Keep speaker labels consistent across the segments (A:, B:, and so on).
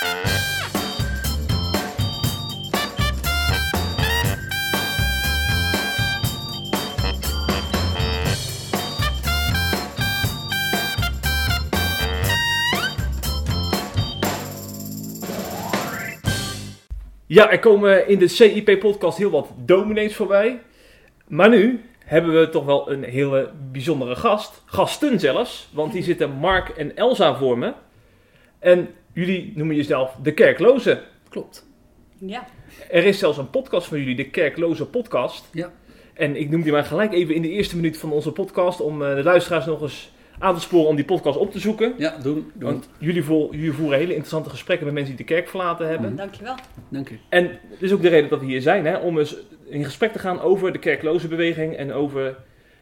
A: Ja, er komen in de CIP-podcast heel wat dominees voorbij. Maar nu hebben we toch wel een hele bijzondere gast. Gasten zelfs, want die zitten Mark en Elsa voor me. En jullie noemen jezelf de Kerkloze.
B: Klopt.
C: Ja.
A: Er is zelfs een podcast van jullie, de Kerkloze Podcast.
B: Ja.
A: En ik noem die maar gelijk even in de eerste minuut van onze podcast om eh, de luisteraars nog eens aan te sporen om die podcast op te zoeken.
B: Ja, doen. doen.
A: Want jullie, vo- jullie voeren hele interessante gesprekken met mensen die de kerk verlaten hebben.
C: Dankjewel.
B: Dank u.
A: En dit is ook de reden dat we hier zijn, hè, om eens in gesprek te gaan over de kerkloze beweging en over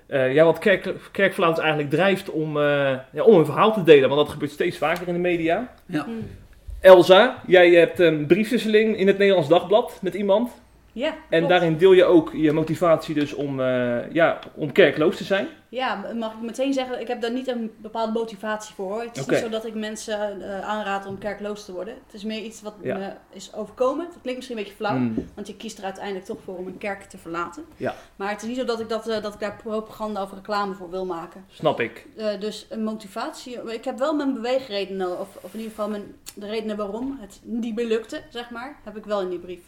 A: eh, ja, wat kerk, kerkverlaters eigenlijk drijft om, eh, ja, om een verhaal te delen. Want dat gebeurt steeds vaker in de media.
B: Ja.
C: Hm.
A: Elsa, jij hebt een briefwisseling in het Nederlands Dagblad met iemand.
C: Ja,
A: En
C: klopt.
A: daarin deel je ook je motivatie dus om, eh, ja, om kerkloos te zijn.
C: Ja, mag ik meteen zeggen, ik heb daar niet een bepaalde motivatie voor. hoor. Het is niet zo dat ik mensen eh, aanraad om kerkloos te worden. Het is meer iets wat
A: Ja.
C: me is overkomen. Dat klinkt misschien een beetje flauw,
A: Hmm.
C: want je kiest er uiteindelijk toch voor om een kerk te verlaten.
A: Ja.
C: Maar het is niet zo dat ik, dat, eh, dat ik daar propaganda of reclame voor wil maken.
A: Snap ik.
C: Dus een motivatie. Ik heb wel mijn beweegredenen, of, of in ieder geval mijn, de redenen waarom het niet meer lukte, zeg maar, heb ik wel in die brief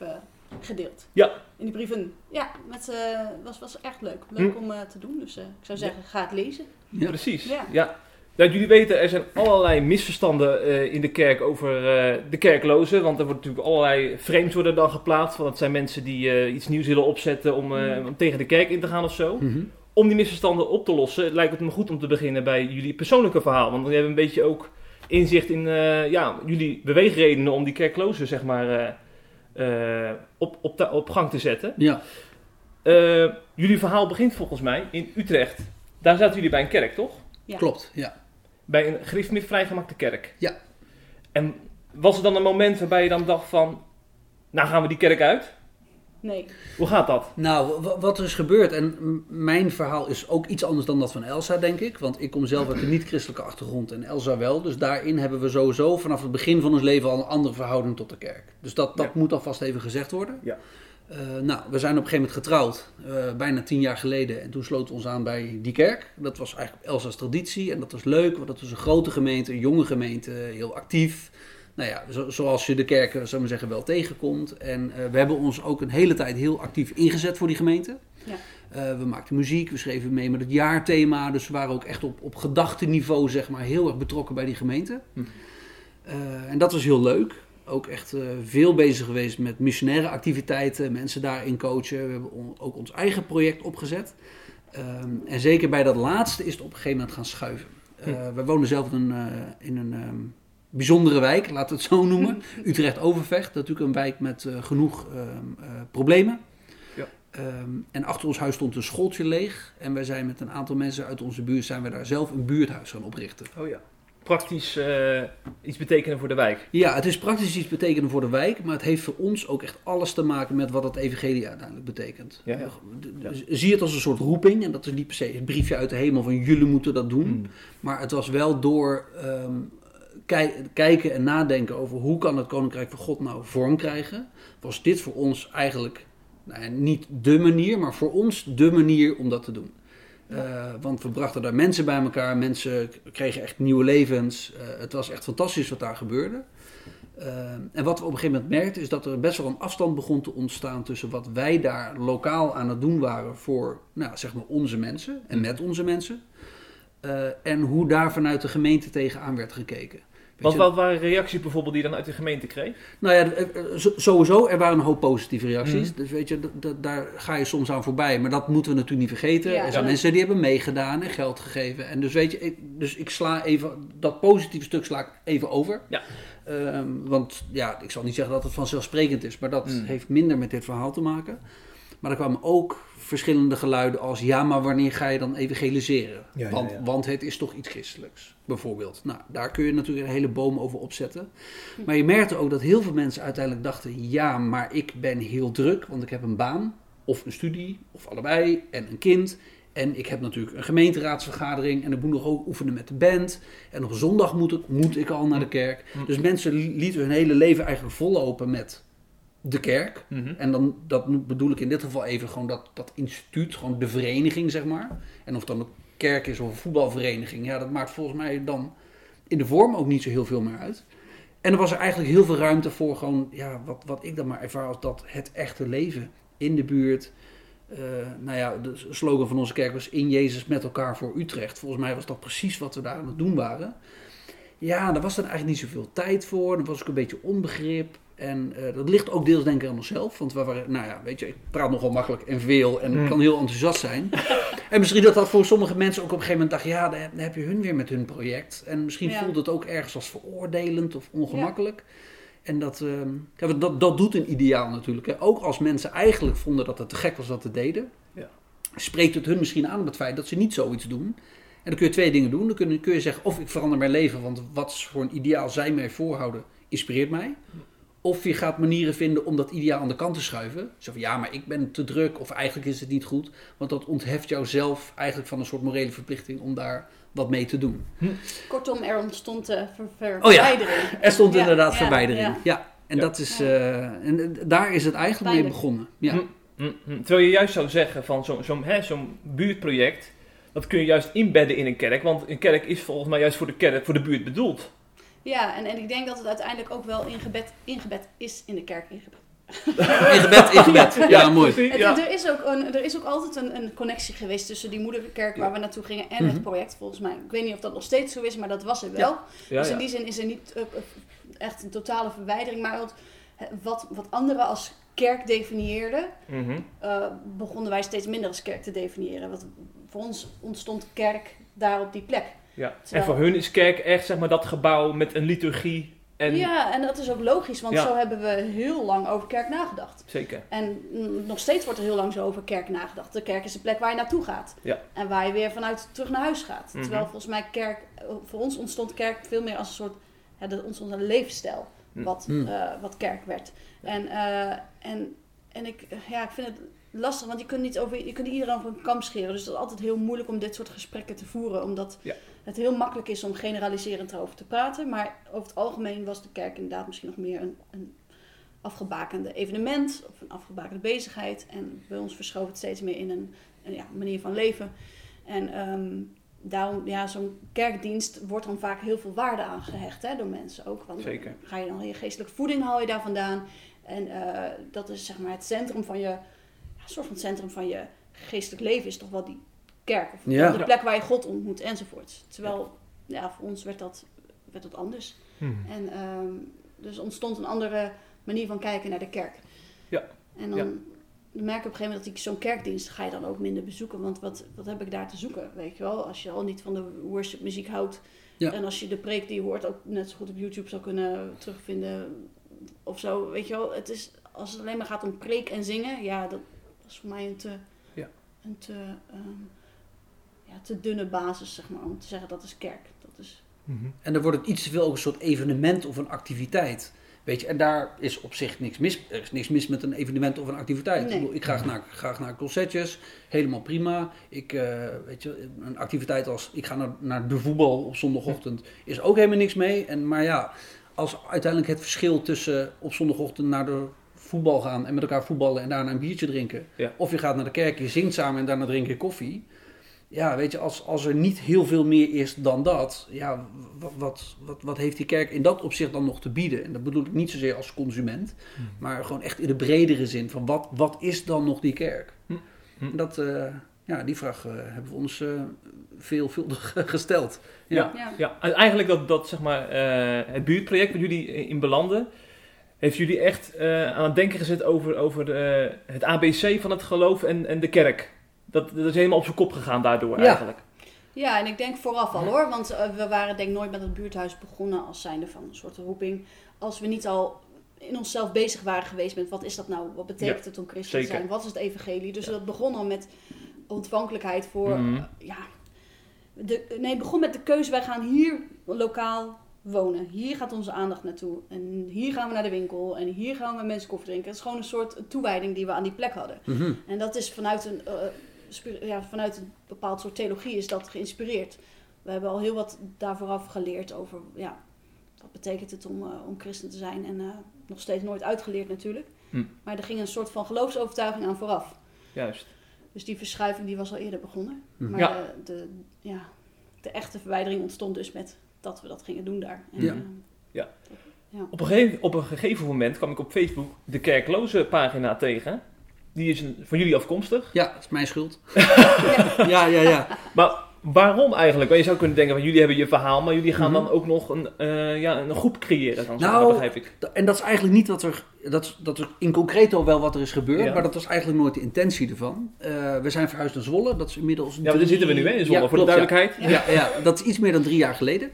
C: gedeeld.
A: Ja.
C: In die brieven. Ja, het eh, was, was echt leuk. Leuk
A: Hm.
C: om eh, te doen. Dus eh, ik zou zeggen, ga het lezen.
B: Ja.
A: Precies.
C: Ja.
A: Ja. Nou, jullie weten, er zijn allerlei misverstanden eh, in de kerk over eh, de kerklozen. Want er wordt natuurlijk allerlei frames worden dan geplaatst. Want het zijn mensen die eh, iets nieuws willen opzetten om, eh,
C: Mm.
A: om tegen de kerk in te gaan of zo.
B: Mhm.
A: Om die misverstanden op te lossen, lijkt het me goed om te beginnen bij jullie persoonlijke verhaal. Want we hebben een beetje ook inzicht in eh, ja, jullie beweegredenen om die kerklozen zeg maar, op, op, op gang te zetten.
B: Ja.
A: Eh, jullie verhaal begint volgens mij in Utrecht. Daar zaten jullie bij een kerk, toch?
C: Ja.
B: Klopt. Ja.
A: Bij een gereformeerd vrijgemaakte kerk.
B: Ja.
A: En was er dan een moment waarbij je dan dacht van... Nou gaan we die kerk uit?
C: Nee.
A: Hoe gaat dat?
B: Nou, wa- wat er is gebeurd, en mijn verhaal is ook iets anders dan dat van Elsa, denk ik. Want ik kom zelf uit een niet-christelijke achtergrond en Elsa wel. Dus daarin hebben we sowieso vanaf het begin van ons leven al een andere verhouding tot de kerk. Dus dat, dat
A: Ja.
B: moet alvast even gezegd worden.
A: Ja.
B: Eh, nou, we zijn op een gegeven moment getrouwd, eh, bijna tien jaar geleden. En toen sloten we ons aan bij die kerk. Dat was eigenlijk Elsa's traditie en dat was leuk, want dat was een grote gemeente, een jonge gemeente, heel actief. Nou ja, zo- zoals je de kerken, zou ik maar zeggen, wel tegenkomt. En eh, we hebben ons ook een hele tijd heel actief ingezet voor die gemeente.
C: Ja.
B: Eh, we maakten muziek, we schreven mee met het jaarthema. Dus we waren ook echt op, op gedachtenniveau, zeg maar, heel erg betrokken bij die gemeente.
A: Hm.
B: Eh, en dat was heel leuk. Ook echt eh, veel bezig geweest met missionaire activiteiten, mensen daarin coachen. We hebben on- ook ons eigen project opgezet. Ehm, en zeker bij dat laatste is het op een gegeven moment gaan schuiven. Eh, We wonen zelf in een, eh, in een ehm, bijzondere wijk, laten we het zo noemen. Utrecht-Overvecht, natuurlijk een wijk met eh, genoeg ehm, eh, problemen.
A: Ja.
B: Ehm, en achter ons huis stond een schooltje leeg. En wij zijn met een aantal mensen uit onze buurt zijn we daar zelf een buurthuis gaan oprichten.
A: Oh ja. Praktisch eh, iets betekenen voor de wijk.
B: Ja, het is praktisch iets betekenen voor de wijk, maar het heeft voor ons ook echt alles te maken met wat het evangelie uiteindelijk betekent.
A: Ja, ja.
B: D- d- Zie het als een soort roeping, en dat is niet per se een briefje uit de hemel van jullie moeten dat doen.
A: Hmm.
B: Maar het was wel door ehm, kij- kijken en nadenken over hoe kan het Koninkrijk van God nou vorm krijgen, was dit voor ons eigenlijk nou ja, niet de manier, maar voor ons de manier om dat te doen. Eh, want we brachten daar mensen bij elkaar, mensen kregen echt nieuwe levens. Eh, het was echt fantastisch wat daar gebeurde. Eh, en wat we op een gegeven moment merkten is dat er best wel een afstand begon te ontstaan tussen wat wij daar lokaal aan het doen waren voor nou, zeg maar onze mensen en met onze mensen. en hoe daar vanuit de gemeente tegenaan werd gekeken. Je,
A: wat waren reacties bijvoorbeeld die je dan uit de gemeente kreeg?
B: nou ja, eh, eh, sowieso, er waren een hoop positieve reacties.
A: Mhm.
B: Dus weet je, daar ga je soms aan voorbij. Maar dat moeten we natuurlijk niet vergeten.
C: Ja,
B: er zijn
C: ja.
B: mensen die hebben meegedaan en geld gegeven. En dus weet je, ik, dus ik sla even, dat positieve stuk sla ik even over.
A: Ja.
B: Ehm, want ja, ik zal niet zeggen dat het vanzelfsprekend is. Maar dat
A: Mhm.
B: heeft minder met dit verhaal te maken. Maar er kwamen ook verschillende geluiden als... ja, maar wanneer ga je dan evangeliseren?
A: Ja,
B: want,
A: ja.
B: want het is toch iets christelijks, bijvoorbeeld. Nou, daar kun je natuurlijk een hele boom over opzetten. Maar je merkte ook dat heel veel mensen uiteindelijk dachten... ja, maar ik ben heel druk, want ik heb een baan... of een studie, of allebei, en een kind... En ik heb natuurlijk een gemeenteraadsvergadering en ik moet nog ook oefenen met de band. En op zondag moet ik, moet ik al naar de kerk.
A: Mm.
B: Dus mensen li- lieten hun hele leven eigenlijk vollopen met de kerk.
A: Mhm.
B: En dan dat bedoel ik in dit geval even gewoon dat, dat instituut, gewoon de vereniging zeg maar. En of het dan een kerk is of een voetbalvereniging, ja, dat maakt volgens mij dan in de vorm ook niet zo heel veel meer uit. En er was er eigenlijk heel veel ruimte voor gewoon, ja, wat, wat ik dan maar ervaar als dat het echte leven in de buurt. Eh, nou ja, de slogan van onze kerk was in Jezus met elkaar voor Utrecht. Volgens mij was dat precies wat we daar aan het doen waren. Ja, daar was dan eigenlijk niet zoveel tijd voor. Dan was ik een beetje onbegrip. En eh, dat ligt ook deels denk ik aan onszelf. Want we waren, nou ja, weet je, ik praat nogal makkelijk en veel en
A: Hmm.
B: kan heel enthousiast zijn. en misschien dat dat voor sommige mensen ook op een gegeven moment dacht, ja, dan heb- dan heb je hun weer met hun project. En misschien
C: Ja.
B: voelt het ook ergens als veroordelend of ongemakkelijk. En dat, eh, ja, dat, dat doet een ideaal natuurlijk. Hè. Ook als mensen eigenlijk vonden dat het te gek was wat ze deden,
A: Ja.
B: spreekt het hun misschien aan op het feit dat ze niet zoiets doen. En dan kun je twee dingen doen. Dan kun je, kun je zeggen, of ik verander mijn leven, want wat voor een ideaal zij mij voorhouden, inspireert mij. Of je gaat manieren vinden om dat ideaal aan de kant te schuiven. Zo van, ja, maar ik ben te druk, of eigenlijk is het niet goed. Want dat ontheft jou zelf eigenlijk van een soort morele verplichting om daar wat mee te doen.
C: Kortom, er ontstond uh, ver, ver,
B: Oh ja.
C: verwijdering.
B: Er stond
C: Ja,
B: inderdaad
C: ja,
B: verwijdering.
C: ja.
B: Ja. En,
A: Ja.
B: dat is, eh, en eh, daar is het eigenlijk mee begonnen. Ja.
A: Hm. Hm, hm. Terwijl je juist zou zeggen van zo'n zo'n hè, zo'n buurtproject, dat kun je juist inbedden in een kerk. Want een kerk is volgens mij juist voor de kerk, voor de buurt bedoeld.
C: Ja, en, en ik denk dat het uiteindelijk ook wel ingebed, ingebed is in de kerk. Ingebed.
B: In gebed, in gebed. Ja, mooi.
C: Het-
A: ja.
C: er, is ook een, er is ook altijd een, een connectie geweest tussen die moederkerk waar we naartoe gingen en
B: Mhm.
C: het project volgens mij. Ik weet niet of dat nog steeds zo is, maar dat was er wel.
A: Ja,
C: dus in
A: ja.
C: die zin is er niet eh, eh, echt een totale verwijdering. Maar wat, wat, wat anderen als kerk definieerden,
A: Mhm.
C: eh, begonnen wij steeds minder als kerk te definiëren. Want voor ons ontstond kerk daar op die plek.
A: Ja. En voor hun is kerk echt zeg maar dat gebouw met een liturgie. En,
C: Ja, en dat is ook logisch, want
A: Ja.
C: zo hebben we heel lang over kerk nagedacht.
A: Zeker.
C: En mm, nog steeds wordt er heel lang zo over kerk nagedacht. De kerk is de plek waar je naartoe gaat.
A: Ja.
C: En waar je weer vanuit terug naar huis gaat.
A: Mhm.
C: Terwijl volgens mij kerk, voor ons ontstond kerk veel meer als een soort, ja, dat ontstond een levensstijl.
A: Mhm.
C: Wat,
B: Mhm.
C: eh, wat kerk werd. En, eh, en, en ik, ja, ik vind het lastig, want je kunt niet over, je kunt iedereen over een kam scheren. Dus het is altijd heel moeilijk om dit soort gesprekken te voeren. Omdat
A: Ja.
C: Het heel makkelijk is om generaliserend erover te praten. Maar over het algemeen was de kerk inderdaad misschien nog meer een, een afgebakende evenement of een afgebakende bezigheid. En bij ons verschoof het steeds meer in een, een ja, manier van leven. En ehm, daarom, ja, zo'n kerkdienst wordt dan vaak heel veel waarde aan gehecht hè, door mensen ook. Want
A: Zeker.
C: Ga je dan je geestelijke voeding haal je daar vandaan. En eh, dat is zeg maar het centrum van je, ja, soort van het centrum van je geestelijk leven is toch wel die kerk. Of
B: Ja.
C: de plek waar je God ontmoet enzovoort. Terwijl, ja, voor ons werd dat, werd dat anders.
A: Mhm.
C: En ehm, dus ontstond een andere manier van kijken naar de kerk.
A: Ja.
C: En dan
A: Ja.
C: merk je op een gegeven moment dat ik zo'n kerkdienst ga je dan ook minder bezoeken. Want wat, wat heb ik daar te zoeken, weet je wel? Als je al niet van de worship muziek houdt.
B: Ja.
C: En als je de preek die je hoort ook net zo goed op YouTube zou kunnen terugvinden. Of zo, weet je wel. Het is, als het alleen maar gaat om preek en zingen. Ja, dat, dat is voor mij een te,
A: Ja.
C: een te, ehm, ja, te dunne basis, zeg maar. Om te zeggen dat is kerk. Dat is...
A: Mhm.
B: En dan wordt het iets te veel ook een soort evenement of een activiteit. Weet je, en daar is op zich niks mis. Er is niks mis met een evenement of een activiteit.
C: Nee.
B: Ik, bedoel, ik ga naar, graag naar concertjes, helemaal prima. Ik, eh, weet je, een activiteit als ik ga naar, naar de voetbal op zondagochtend is ook helemaal niks mee. En, maar ja, als uiteindelijk het verschil tussen op zondagochtend naar de voetbal gaan en met elkaar voetballen en daarna een biertje drinken.
A: Ja.
B: Of je gaat naar de kerk, je zingt samen en daarna drink je koffie. Ja, weet je, als, als er niet heel veel meer is dan dat, ja, wat, wat, wat, wat heeft die kerk in dat opzicht dan nog te bieden? En dat bedoel ik niet zozeer als consument,
A: Hmm.
B: maar gewoon echt in de bredere zin van wat, wat is dan nog die kerk?
A: Hm. Hm.
B: Dat, eh, ja, die vraag eh, hebben we ons eh, veelvuldig gesteld.
A: Ja.
C: Ja.
A: Ja, en eigenlijk dat, dat zeg maar, eh, het buurtproject waar jullie in belanden, heeft jullie echt eh, aan het denken gezet over, over eh, het ABC van het geloof en, en de kerk. Dat, dat is helemaal op zijn kop gegaan daardoor
B: Ja.
A: eigenlijk.
C: Ja, en ik denk vooraf al hoor, want eh, we waren denk ik nooit met het buurthuis begonnen als zijnde van een soort roeping. Als we niet al in onszelf bezig waren geweest met wat is dat nou, wat betekent
A: Ja,
C: het om christen te zijn, wat is het evangelie. Dus dat begon al met ontvankelijkheid voor,
A: Mhm.
C: eh, ja, de, nee het begon met de keuze, wij gaan hier lokaal wonen. Hier gaat onze aandacht naartoe. En hier gaan we naar de winkel en hier gaan we mensen koffie drinken. Het is gewoon een soort toewijding die we aan die plek hadden.
B: Mhm.
C: En dat is vanuit een, eh, ja, vanuit een bepaald soort theologie is dat geïnspireerd. We hebben al heel wat daarvooraf geleerd over, ja, wat betekent het om, eh, om christen te zijn. En eh, nog steeds nooit uitgeleerd natuurlijk.
A: Hm.
C: Maar er ging een soort van geloofsovertuiging aan vooraf.
A: Juist.
C: Dus die verschuiving die was al eerder begonnen.
B: Mhm.
C: Maar
A: Ja.
C: de, de, ja, de echte verwijdering ontstond dus met dat we dat gingen doen daar. En,
B: Ja.
C: eh,
A: Ja.
C: ja.
A: Op een, gegeven, op een gegeven moment kwam ik op Facebook de kerkloze pagina tegen. Die is een, van jullie afkomstig.
B: Ja, dat is mijn schuld. ja, ja, ja.
A: Maar waarom eigenlijk? Want je zou kunnen denken, van jullie hebben je verhaal, maar jullie gaan
B: Mhm.
A: dan ook nog een, eh, ja, een groep creëren. Dan,
B: Nou,
A: nou, begrijp ik.
B: En dat is eigenlijk niet wat er. Dat, dat is in concreto wel wat er is gebeurd,
A: Ja.
B: maar dat was eigenlijk nooit de intentie ervan. Eh, we zijn verhuisd naar Zwolle, dat is inmiddels.
A: Ja, daar zitten we nu in Zwolle,
B: Ja,
A: voor de
B: klopt,
A: duidelijkheid.
B: Ja, ja, dat is iets meer dan drie jaar geleden.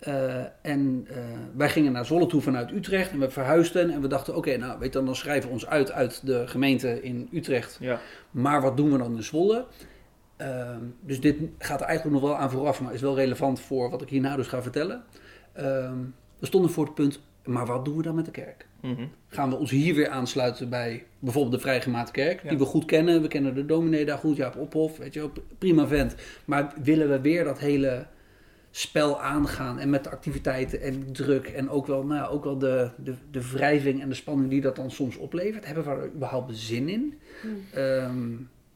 B: Eh, en eh, wij gingen naar Zwolle toe vanuit Utrecht en we verhuisden. En we dachten, oké, nou weet dan, dan schrijven we ons uit uit de gemeente in Utrecht.
A: Ja.
B: Maar wat doen we dan in Zwolle? Ehm, dus dit gaat er eigenlijk nog wel aan vooraf, maar is wel relevant voor wat ik hierna dus ga vertellen. Ehm, we stonden voor het punt, maar wat doen we dan met de kerk?
A: Mhm.
B: Gaan we ons hier weer aansluiten bij bijvoorbeeld de Vrijgemaakte Kerk,
A: Ja.
B: die we goed kennen. We kennen de dominee daar goed, Jaap Ophof, weet je wel, prima vent. Maar willen we weer dat hele spel aangaan en met de activiteiten en druk en ook wel, nou ja, ook wel de, de, de wrijving en de spanning die dat dan soms oplevert? Hebben we er überhaupt zin in?
C: Hm.
B: Ehm,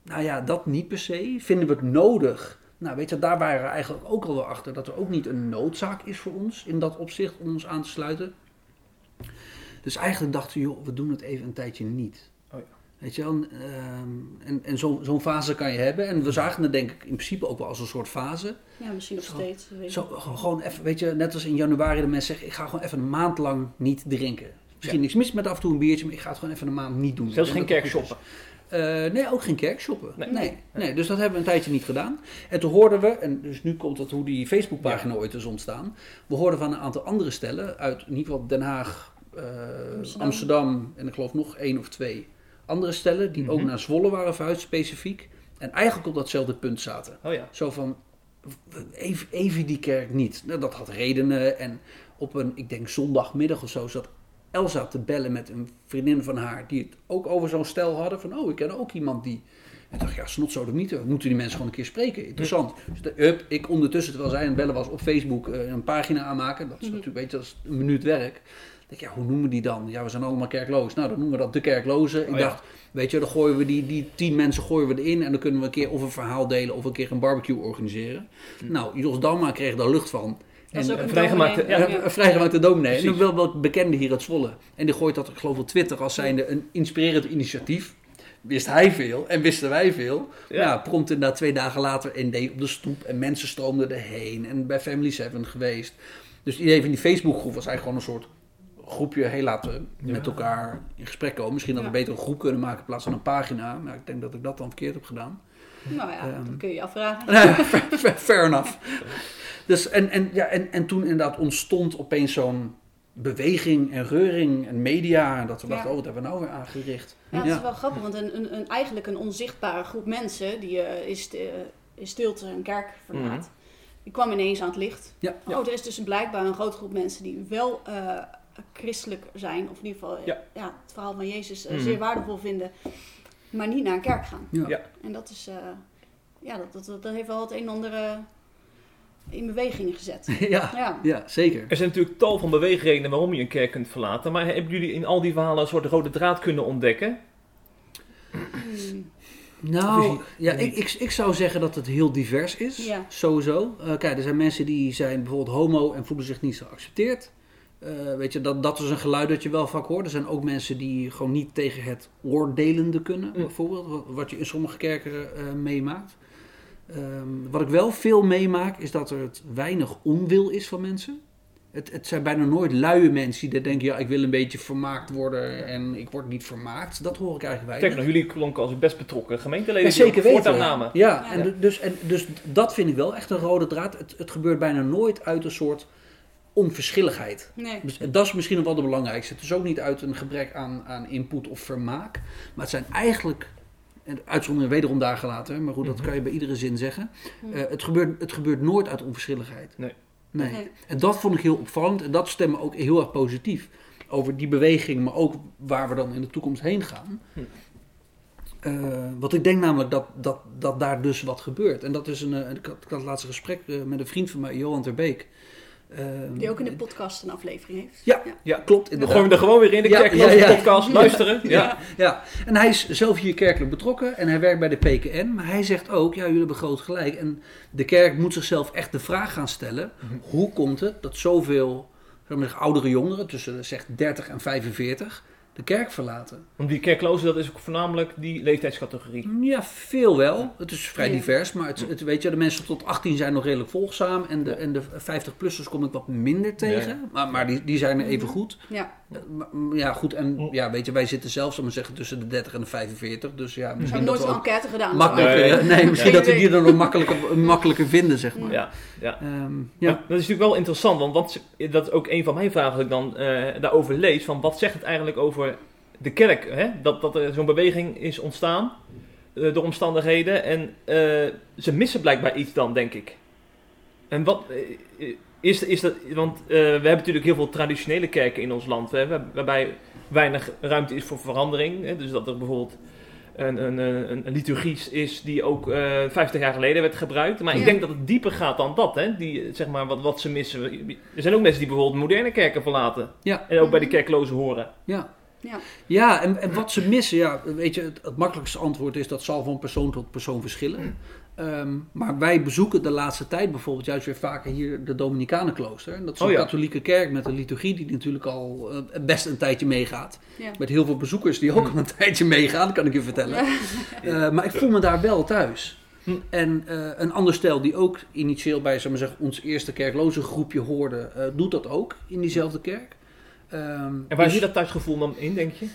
B: nou ja, dat niet per se. Vinden we het nodig? Nou, weet je, daar waren we eigenlijk ook al wel achter dat er ook niet een noodzaak is voor ons in dat opzicht om ons aan te sluiten. Dus eigenlijk dachten we, joh, we doen het even een tijdje niet.
A: Ja.
B: Weet je wel, ehm, en, en zo- zo'n fase kan je hebben. En we zagen het denk ik in principe ook wel als een soort fase.
C: Ja, misschien nog
B: Zo.
C: steeds. weet
B: Zo, gewoon even, weet je, net als in januari de mensen zeggen, ik ga gewoon even een maand lang niet drinken. Misschien niks mis met af en toe een biertje, maar ik ga het gewoon even een maand niet doen.
A: Zelfs geen kerkshoppen.
B: Eh, nee, ook geen kerkshoppen.
A: Nee.
B: Nee. Nee, dus dat hebben we een tijdje niet gedaan. En toen hoorden we, en dus nu komt dat hoe die Facebookpagina ooit is ontstaan. We hoorden van een aantal andere stellen uit in ieder geval Den Haag, eh,
C: Amsterdam.
B: Amsterdam. en ik geloof nog één of twee andere stellen die ook
A: Mhm.
B: naar Zwolle waren verhuisd specifiek. En eigenlijk op datzelfde punt zaten.
A: Oh ja.
B: Zo van, even, even die kerk niet. Nou, dat had redenen. En op een, ik denk zondagmiddag of zo, zat Elsa te bellen met een vriendin van haar. Die het ook over zo'n stel hadden. Van, oh, ik ken ook iemand die... En ik dacht, ja, snot zo de niet. We moeten die mensen gewoon een keer spreken. Interessant. Dus de, hup, ik ondertussen, terwijl zij aan het bellen was op Facebook, eh, een pagina aanmaken. Dat is
C: Mhm.
B: natuurlijk, weet je, dat is een minuut werk. Ik ja, hoe noemen we die dan? Ja, we zijn allemaal kerkloos. Nou, dan noemen we dat de kerkloze. Ik
A: Oh ja.
B: dacht, weet je, dan gooien we die, die tien mensen gooien we erin. En dan kunnen we een keer of een verhaal delen of een keer een barbecue organiseren.
A: Hm.
B: Nou, Jos Dalma kreeg daar lucht van.
C: Dat is ook
A: en
C: een
A: vrijgemaakte-
C: dominee.
A: ja,
B: Een- Een vrijgemaakte dominee. En ook wel wel bekende hier uit Zwolle. En die gooit dat, ik geloof op Twitter, als zijnde een inspirerend initiatief. Wist hij veel en wisten wij veel.
A: Ja.
B: Ja, prompt inderdaad twee dagen later ND op de stoep. En mensen stroomden erheen. En bij Family 7 geweest. Dus het idee van die Facebookgroep was eigenlijk gewoon een soort groepje. Heel laten we met elkaar in gesprek komen. Misschien hadden we beter een groep kunnen maken in plaats van een pagina. Maar ik denk dat ik dat dan verkeerd heb gedaan.
C: Nou ja,
B: Ehm.
C: dat kun je je afvragen.
B: fair, enough. Dus, en, en, ja, en, en toen inderdaad ontstond opeens zo'n beweging en reuring en media. En dat we
C: Ja.
B: dachten, oh, wat hebben we nou weer aangericht?
C: Ja, het is wel grappig, want een, een, een, eigenlijk een onzichtbare groep mensen die eh eh, in stilte een kerk verlaat, die kwam ineens aan het licht.
B: Ja.
C: Oh, er is dus blijkbaar een grote groep mensen die wel eh, christelijk zijn, of in ieder geval
A: Ja.
C: ja. het verhaal van Jezus eh,
A: Mhm.
C: zeer waardevol vinden, maar niet naar een kerk gaan.
B: Ja.
A: Ja.
C: En dat is, eh, ja, dat, dat, dat heeft wel het een en ander eh, in beweging gezet.
B: ja,
C: Ja.
B: ja, zeker.
A: Er zijn natuurlijk tal van beweegredenen waarom je een kerk kunt verlaten. Maar hebben jullie in al die verhalen een soort rode draad kunnen ontdekken?
C: Hmm.
B: Nou, ja, ik, ik, ik zou zeggen dat het heel divers is.
C: Ja.
B: Sowieso. Eh, kijk, er zijn mensen die zijn bijvoorbeeld homo en voelen zich niet zo geaccepteerd. Eh, weet je, dat, dat is een geluid dat je wel vaak hoort. Er zijn ook mensen die gewoon niet tegen het oordelende kunnen,
A: Mm.
B: bijvoorbeeld. Wat, wat je in sommige kerken eh, meemaakt. Ehm, wat ik wel veel meemaak, is dat er het weinig onwil is van mensen. Het, het zijn bijna nooit luie mensen die denken, ja, ik wil een beetje vermaakt worden en ik word niet vermaakt. Dat hoor ik eigenlijk weinig.
A: Kijk, nou, jullie klonken als best betrokken gemeenteleden.
B: Ja, zeker weten. Ja,
C: Ja.
B: en, du- dus, en dus dat vind ik wel echt een rode draad. Het, het gebeurt bijna nooit uit een soort onverschilligheid.
C: Nee.
B: Dus dat is misschien nog wel de belangrijkste. Het is ook niet uit een gebrek aan, aan input of vermaak. Maar het zijn eigenlijk, en uitzondering wederom daar gelaten, maar goed, dat
A: Mhm.
B: kan je bij iedere zin zeggen.
C: Hm.
B: Eh, het, gebeurt, het gebeurt nooit uit onverschilligheid.
A: Nee.
B: nee.
C: Nee.
B: En dat vond ik heel opvallend en dat stemmen ook heel erg positief over die beweging, maar ook waar we dan in de toekomst heen gaan.
A: Hm.
B: Eh, want ik denk namelijk dat, dat, dat daar dus wat gebeurt. En dat is een. eh, ik, had, ik had het laatste gesprek eh, met een vriend van mij, Johan Terbeek. Eh,
C: Die ook in de podcast een aflevering heeft.
B: Ja,
A: Ja.
B: klopt.
A: Dan
B: Inderdaad.
A: gooien we er gewoon weer in de
B: Ja,
A: kerkloze
B: ja, ja.
A: podcast. Luisteren. Ja.
B: Ja, ja, en hij is zelf hier kerkelijk betrokken en hij werkt bij de PKN. Maar hij zegt ook, ja, jullie hebben groot gelijk. En de kerk moet zichzelf echt de vraag gaan stellen: hoe komt het dat zoveel zeg maar, oudere jongeren, tussen zeg 30 en 45, de kerk verlaten?
A: Want die kerkloze, dat is ook voornamelijk die leeftijdscategorie.
B: Ja, veel wel. Het is vrij
C: Ja.
B: divers, maar het, het, weet je, de mensen tot 18 zijn nog redelijk volgzaam. En de, en de 50-plussers kom ik wat minder tegen.
A: Ja.
B: Maar, maar die, die zijn er even goed.
C: Ja,
B: Ja, goed. En ja, weet je, wij zitten zelf, zal ik maar zeggen, tussen de 30 en de 45. Dus ja, misschien dat
C: nooit
B: we
C: een enquête gedaan.
B: makkelijker...
A: Nee.
B: Nee, nee misschien dat we die dan ook makkelijker, makkelijker vinden, zeg maar.
A: Ja, ja.
B: Ehm,
A: Ja. Dat is natuurlijk wel interessant, want wat, dat is ook een van mijn vragen dat ik dan eh, daarover lees. Van wat zegt het eigenlijk over de kerk? Hè? Dat, dat er zo'n beweging is ontstaan eh, door omstandigheden. En eh, ze missen blijkbaar iets dan, denk ik. En wat is, is dat? Want eh, we hebben natuurlijk heel veel traditionele kerken in ons land, hè, waar- waarbij weinig ruimte is voor verandering. Hè? Dus dat er bijvoorbeeld een, een, een, een liturgie is die ook eh 50 jaar geleden werd gebruikt. Maar ik denk dat het dieper gaat dan dat, hè? Die, zeg maar, wat, wat ze missen. Er zijn ook mensen die bijvoorbeeld moderne kerken verlaten.
B: Ja.
A: En ook bij de kerklozen horen.
B: Ja.
C: Ja.
B: Ja, en, en wat ze missen, ja, weet je, het, het makkelijkste antwoord is dat zal van persoon tot persoon verschillen. Ehm, maar wij bezoeken de laatste tijd bijvoorbeeld juist weer vaker hier de Dominicanenklooster. En dat is een
A: Oh ja.
B: katholieke kerk met een liturgie die natuurlijk al eh, best een tijdje meegaat.
C: Ja.
B: Met heel veel bezoekers die ook al een tijdje meegaan, kan ik je vertellen. Eh, maar ik voel me daar wel thuis.
A: Hm.
B: En eh, een ander stel die ook initieel bij zeg maar zeggen, ons eerste kerkloze groepje hoorde, eh, doet dat ook in diezelfde kerk. Ehm,
A: En waar
B: dus-
A: zit dat thuisgevoel dan in, denk je?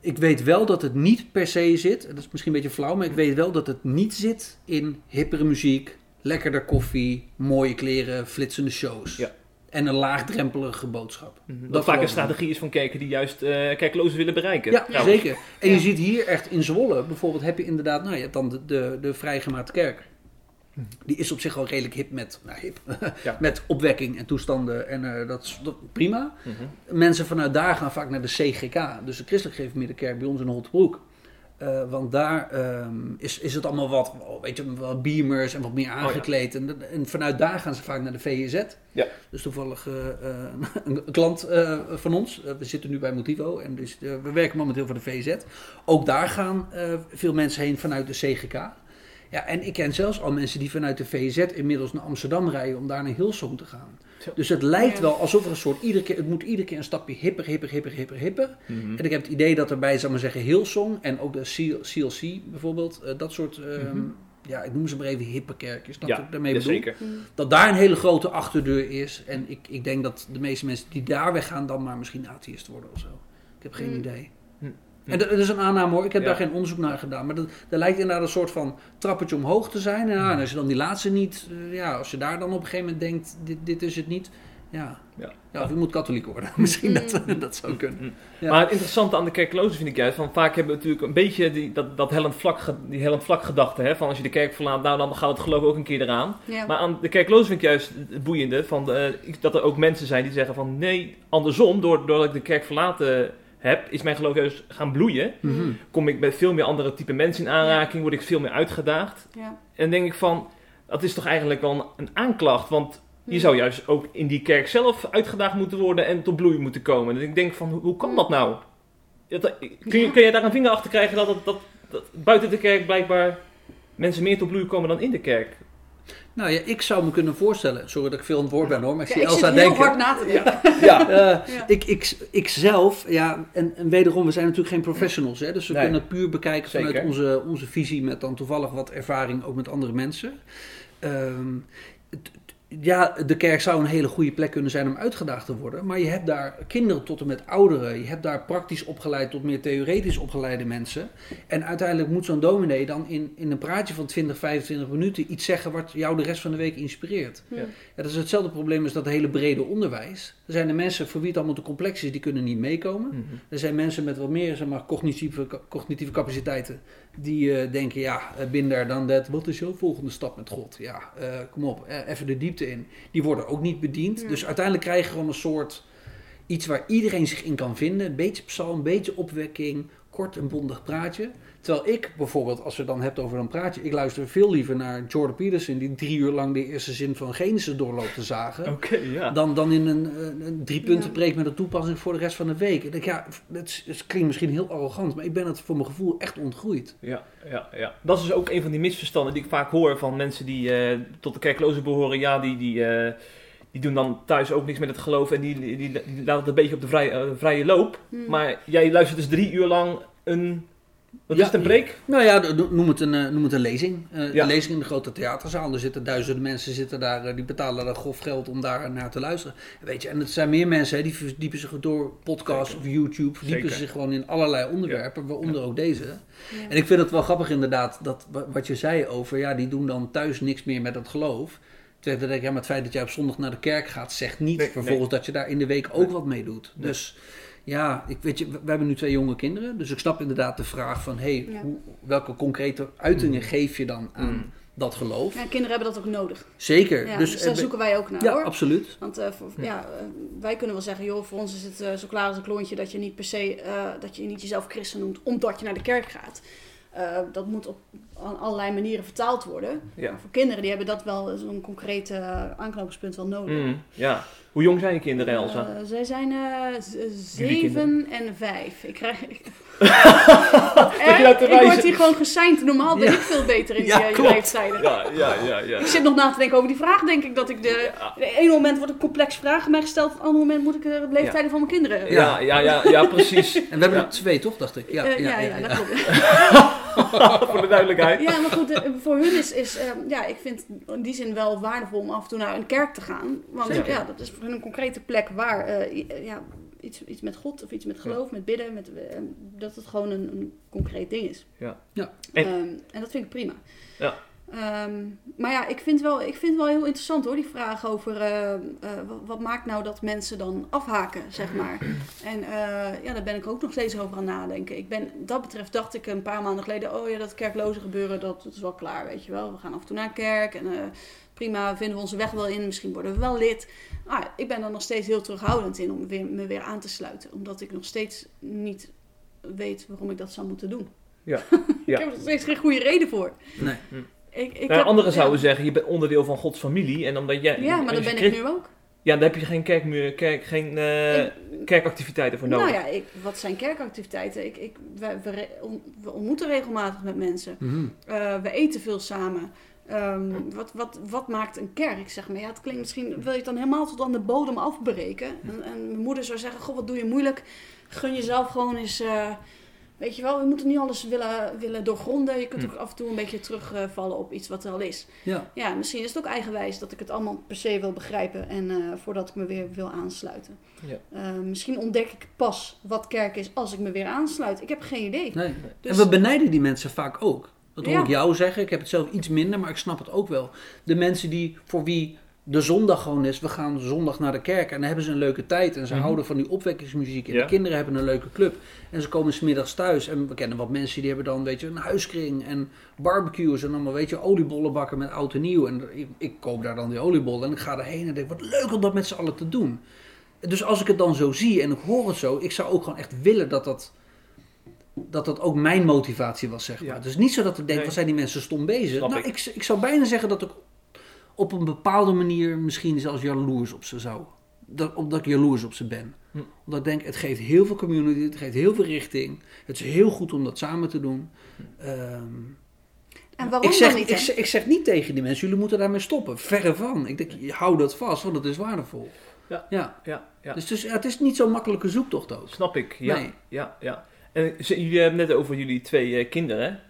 B: Ik weet wel dat het niet per se zit, dat is misschien een beetje flauw, maar ik weet wel dat het niet zit in hippere muziek, lekkerder koffie, mooie kleren, flitsende shows.
A: Ja.
B: En een laagdrempelige boodschap.
A: Dat,
B: Dat
A: vaak een strategie is van kerken die juist eh kerklozen willen bereiken.
B: Ja,
A: trouwens.
B: zeker. En je ziet hier echt in Zwolle, bijvoorbeeld heb je inderdaad, nou je hebt dan de, de, de vrijgemaakte kerk. Die is op zich al redelijk hip met, nou hip,
A: Ja.
B: met opwekking en toestanden en eh, dat is dat, prima.
A: Mhm.
B: Mensen vanuit daar gaan vaak naar de CGK, dus de Christelijk Gereformeerde Kerk bij ons in Holtebroek. Eh, want daar ehm, is, is het allemaal wat, oh, weet je, wat beamers en wat meer aangekleed. en, en vanuit daar gaan ze vaak naar de VZ.
A: Ja.
B: Dus toevallig eh, een klant van ons. We zitten nu bij Motivo en dus, we werken momenteel voor de VZ. Ook daar gaan veel mensen heen vanuit de CGK. Ja, en ik ken zelfs al mensen die vanuit de VZ inmiddels naar Amsterdam rijden om daar naar Hillsong te gaan.
A: Zo.
B: Dus het lijkt
C: Ja.
B: wel alsof er een soort, iedere keer, het moet iedere keer een stapje hipper, hipper, hipper, hipper, hipper.
A: Mhm.
B: En ik heb het idee dat er bij, zal ik maar zeggen, Hillsong en ook de CL CLC bijvoorbeeld, eh, dat soort, ehm,
A: Mhm.
B: ja, ik noem ze maar even hippe kerkjes, snap
A: Ja,
B: ik daarmee bedoel?
A: zeker.
C: Mm.
B: Dat daar een hele grote achterdeur is. En ik, ik denk dat de meeste mensen die daar weggaan dan maar misschien atheïst worden of zo. Ik heb geen
C: Mm.
B: idee.
A: Hm.
B: En dat, dat is een aanname hoor, ik heb
A: Ja.
B: daar geen onderzoek naar gedaan. Maar dat, dat lijkt inderdaad een soort van trappetje omhoog te zijn. En, ja, en als je dan die laatste niet, eh, ja, als je daar dan op een gegeven moment denkt, dit, dit is het niet. Ja,
A: Ja.
B: ja of je moet katholiek worden. misschien dat, dat zou kunnen.
A: Mm.
B: Ja.
A: Maar het interessante aan de kerklozen vind ik juist, van vaak hebben we natuurlijk een beetje die, dat, dat hellend vlak, die hellend vlak gedachte, hè, van als je de kerk verlaat, nou dan gaat het geloof ook een keer eraan.
C: Ja.
A: Maar aan de kerklozen vind ik juist het boeiende, van, eh, dat er ook mensen zijn die zeggen van nee, andersom, door- doordat ik de kerk verlaten heb, is mijn geloof juist gaan bloeien.
B: Mhm.
A: Kom ik met veel meer andere type mensen in aanraking, word ik veel meer uitgedaagd.
C: ja.
A: En dan denk ik van, dat is toch eigenlijk wel een aanklacht, want je
C: Mm.
A: zou juist ook in die kerk zelf uitgedaagd moeten worden en tot bloei moeten komen. Dus ik denk van, hoe, hoe kan dat nou? Dat- kun, je, kun je daar een vinger achter krijgen dat, dat, dat, dat buiten de kerk blijkbaar mensen meer tot bloei komen dan in de kerk?
B: Nou ja, ik zou me kunnen voorstellen, sorry dat ik veel aan het woord ben hoor, maar ik
C: Ja,
B: zie
C: ik
B: Elsa
C: heel
B: denken.
C: hard na te denken.
B: Ja, eh,
C: Ja.
B: ik, ik, ik zelf, ja, en, en wederom, we zijn natuurlijk geen professionals, hè, dus we
A: Nee.
B: kunnen het puur bekijken vanuit onze, onze visie met dan toevallig wat ervaring ook met andere mensen. Ehm, het- ja, de kerk zou een hele goede plek kunnen zijn om uitgedaagd te worden, maar je hebt daar kinderen tot en met ouderen, je hebt daar praktisch opgeleid tot meer theoretisch opgeleide mensen. En uiteindelijk moet zo'n dominee dan in, in een praatje van 20, 25 minuten iets zeggen wat jou de rest van de week inspireert.
A: Ja.
B: Ja, dat is hetzelfde probleem als dat hele brede onderwijs. Er zijn de mensen voor wie het allemaal te complex is, die kunnen niet meekomen.
A: Mhm.
B: Er zijn mensen met wat meer zeg maar, cognitieve, cognitieve capaciteiten die eh, denken, ja, eh, bin daar dan dat. Wat is jouw volgende stap met God? Ja, eh, kom op, even de diepte in. Die worden ook niet bediend.
C: Ja.
B: Dus uiteindelijk krijg je gewoon een soort iets waar iedereen zich in kan vinden. Een beetje psalm, een beetje opwekking, kort en bondig praatje. Terwijl ik bijvoorbeeld, als we het dan hebt over een praatje, ik luister veel liever naar Jordan Peterson, die drie uur lang de eerste zin van Genesis doorloopt te zagen.
A: Oké, ja.
B: Dan, dan in een, een, een drie punten preek met een toepassing voor de rest van de week. Ik denk, ja, het, het klinkt misschien heel arrogant, maar ik ben het voor mijn gevoel echt ontgroeid.
A: Ja, ja, ja. Dat is dus ook een van die misverstanden die ik vaak hoor van mensen die eh, tot de kerklozen behoren. Ja, die, die, eh, die doen dan thuis ook niks met het geloof en die, die, die laten het een beetje op de vrije, eh, vrije loop.
C: Hmm.
A: Maar jij luistert dus drie uur lang een... Wat
B: Ja,
A: is het, een preek?
B: Nou ja, noem het een, eh, noem het een lezing. Eh,
A: Ja.
B: Een lezing in de grote theaterzaal. Er zitten duizenden mensen zitten daar, eh, die betalen daar grof geld om daar naar te luisteren. Weet je, en het zijn meer mensen hè, die verdiepen zich door podcasts
A: Zeker.
B: of YouTube, verdiepen
A: Zeker.
B: zich gewoon in allerlei onderwerpen, waaronder ook deze.
C: Ja.
B: En ik vind het wel grappig inderdaad, dat wa- wat je zei over, ja, die doen dan thuis niks meer met het geloof. Terwijl ik denk, ja, maar het feit dat jij op zondag naar de kerk gaat, zegt niet
A: Nee,
B: vervolgens dat je daar in de week ook wat mee doet.
A: Nee.
B: Dus ja, ik weet je, we hebben nu twee jonge kinderen, dus ik snap inderdaad de vraag van, hey,
C: Ja.
B: hoe, welke concrete uitingen geef je dan aan
A: Mm.
B: dat geloof?
C: Ja, kinderen hebben dat ook nodig.
B: Zeker.
C: Ja,
B: dus
C: dus, daar
B: eh,
C: zoeken wij ook naar
B: ja,
C: hoor.
B: absoluut.
C: Want eh, voor- ja, eh, wij kunnen wel zeggen, joh, voor ons is het zo klaar als een klontje dat je niet per se, eh, dat je niet jezelf christen noemt, omdat je naar de kerk gaat. Eh, dat moet op allerlei manieren vertaald worden.
A: Ja.
C: Maar voor kinderen, die hebben dat wel, zo'n concreet eh, aanknopingspunt wel nodig.
A: Mm, ja. Hoe jong zijn je kinderen, Elsa?
C: Eh, zij zijn eh, zeven en vijf. Ik krijg. Ik, word hier gewoon gesigned. Normaal ben
B: Ja.
C: ik veel beter in die
B: Ja,
C: eh,
B: klopt.
C: leeftijden.
A: Ja, ja, ja, ja.
C: Ik zit nog na te denken over die vraag. Denk ik dat ik de. Het ene moment wordt een complex vraag mij gesteld. Op het andere moment moet ik eh, de leeftijden van mijn kinderen.
A: Ja, ja, ja, ja, precies.
B: En we hebben
A: Ja.
B: er twee, toch, dacht ik? Ja,
C: Eh,
B: ja, ja,
C: dat
B: ja.
C: klopt.
A: Voor de duidelijkheid.
C: Ja, maar goed, eh, voor hun is, is eh, ja, ik vind in die zin wel waardevol om af en toe naar een kerk te gaan. Want ja, dat is voor hun een concrete plek waar eh, eh, ja, iets, iets met God of iets met geloof, met bidden, met, eh, dat het gewoon een, een concreet ding is.
A: Ja.
B: Ja.
A: En-
C: Ehm, en dat vind ik prima.
A: Ja.
C: Ehm, maar ja, ik vind, wel, ik vind wel heel interessant hoor, die vraag over eh, eh, wat, maakt nou dat mensen dan afhaken, zeg maar. En eh, ja, daar ben ik ook nog steeds over aan nadenken. Ik ben, dat betreft dacht ik een paar maanden geleden, oh ja, dat kerkloze gebeuren, dat, dat is wel klaar, weet je wel. We gaan af en toe naar kerk en eh, prima, vinden we onze weg wel in, misschien worden we wel lid. Maar ik ben er nog steeds heel terughoudend in om weer, me weer aan te sluiten, omdat ik nog steeds niet weet waarom ik dat zou moeten doen.
A: Ja.
C: ik
A: Ja.
C: heb er nog steeds geen goede reden voor.
B: Nee.
C: Ik, ik
A: Nou,
C: heb-
A: anderen
C: ja.
A: zouden zeggen, je bent onderdeel van Gods familie. En omdat jij,
C: Ja, maar dat ben ik nu ook.
A: Ja, daar heb je geen, kerkmuur, kerk, geen eh,
C: Ik-
A: kerkactiviteiten voor nodig.
C: nou ja, ik, wat zijn kerkactiviteiten? Ik, ik, we ontmoeten regelmatig met mensen.
B: Mhm.
C: Eh, we eten veel samen. Ehm, wat, wat, wat maakt een kerk? Zeg maar, ja, het klinkt misschien, wil je het dan helemaal tot aan de bodem afbreken? En, en mijn moeder zou zeggen, goh, wat doe je moeilijk? Gun jezelf gewoon eens, eh, weet je wel, we moeten niet alles willen, willen doorgronden. Je kunt ook af en toe een beetje terugvallen op iets wat er al is.
B: Ja.
C: Ja, misschien is het ook eigenwijs dat ik het allemaal per se wil begrijpen en eh, voordat ik me weer wil aansluiten.
A: Ja.
C: Eh, misschien ontdek ik pas wat kerk is als ik me weer aansluit. Ik heb geen idee.
B: Nee.
C: Dus-
B: En we benijden die mensen vaak ook. Dat hoor
C: Ja.
B: ik jou zeggen. Ik heb het zelf iets minder, maar ik snap het ook wel. De mensen die voor wie de zondag gewoon is, we gaan zondag naar de kerk en dan hebben ze een leuke tijd en ze
A: Mhm.
B: houden van die opwekkingsmuziek en
A: Ja.
B: de kinderen hebben een leuke club en ze komen smiddags thuis en we kennen wat mensen die hebben dan weet je een huiskring en barbecues en allemaal weet je oliebollen bakken met oud en nieuw en ik, ik koop daar dan die oliebollen en ik ga daarheen en denk wat leuk om dat met z'n allen te doen. Dus als ik het dan zo zie en ik hoor het zo, ik zou ook gewoon echt willen dat dat dat dat ook mijn motivatie was, zeg maar.
A: Ja.
B: Dus niet zo dat ik denk,
A: Nee.
B: wat zijn die mensen stom bezig?
A: Snap
B: nou,
A: ik.
B: ik. Ik, zou bijna zeggen dat ik op een bepaalde manier misschien zelfs jaloers op ze zou. Dat, omdat ik jaloers op ze ben.
A: Hm.
B: Omdat ik denk, het geeft heel veel community, het geeft heel veel richting. Het is heel goed om dat samen te doen. Ehm,
C: En waarom
B: ik, zeg,
C: dan niet?
B: ik, ik zeg niet tegen die mensen, jullie moeten daarmee stoppen. Verre van. Ik denk, je hou dat vast, want het is waardevol.
A: Ja.
B: ja.
A: Ja, ja.
B: Dus, dus ja, het is niet zo'n makkelijke zoektocht ook.
A: Snap ik, ja.
B: Nee.
A: ja, ja. En jullie hebben net over jullie twee eh, kinderen.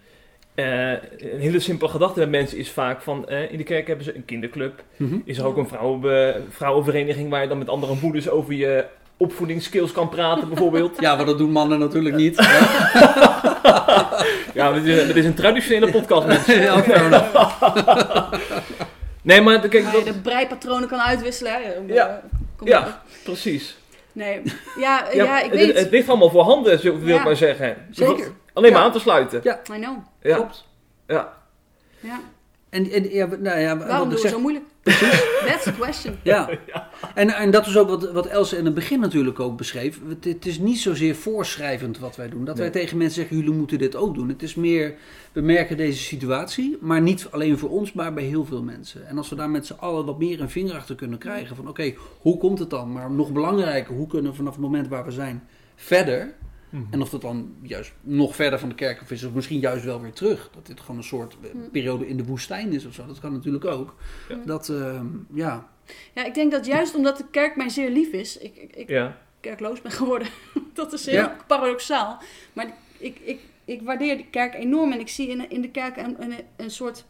A: Eh, een hele simpele gedachte bij mensen is vaak van... eh, in de kerk hebben ze een kinderclub.
B: Mhm.
A: Is er ook een vrouwen, vrouwenvereniging... waar je dan met andere moeders over je opvoedingsskills kan praten bijvoorbeeld.
B: Ja, maar dat doen mannen natuurlijk niet.
A: ja, dat is, dat is een traditionele podcast, mensen.
B: ja.
A: Nee, maar kijk,
C: Waar je
A: dat,
C: de breipatronen kan uitwisselen. Hè? Om,
A: Ja. precies.
C: Nee, ja,
A: Ja,
C: ja, ik
A: het,
C: weet.
A: het ligt allemaal voor handen, wil ik
C: Ja.
A: maar zeggen.
B: Zeker.
A: Alleen maar aan te sluiten.
B: Ja.
C: I know.
A: Ja.
B: Klopt.
A: Ja.
C: Ja.
B: En, en ja, nou ja,
C: Waarom doen we
B: zeg,
C: zo moeilijk? That's the question.
B: Ja, En, en dat is ook wat, wat Else in het begin natuurlijk ook beschreef. Het, het is niet zozeer voorschrijvend wat wij doen. Dat wij tegen mensen zeggen, jullie moeten dit ook doen. Het is meer, we merken deze situatie, maar niet alleen voor ons, maar bij heel veel mensen. En als we daar met z'n allen wat meer een vinger achter kunnen krijgen van oké, hoe komt het dan? Maar nog belangrijker, hoe kunnen we vanaf het moment waar we zijn verder?
A: Mhm.
B: En of dat dan juist nog verder van de kerk of is, of misschien juist wel weer terug. Dat dit gewoon een soort eh,
C: Hm.
B: periode in de woestijn is of zo. Dat kan natuurlijk ook.
A: Ja.
B: Dat, ehm, ja,
C: Ja, ik denk dat juist omdat de kerk mij zeer lief is, ik, ik, ik
A: Ja.
C: kerkloos ben geworden. dat is heel
B: Ja.
C: paradoxaal. Maar ik, ik, ik waardeer de kerk enorm en ik zie in, in de kerk een, een, een soort...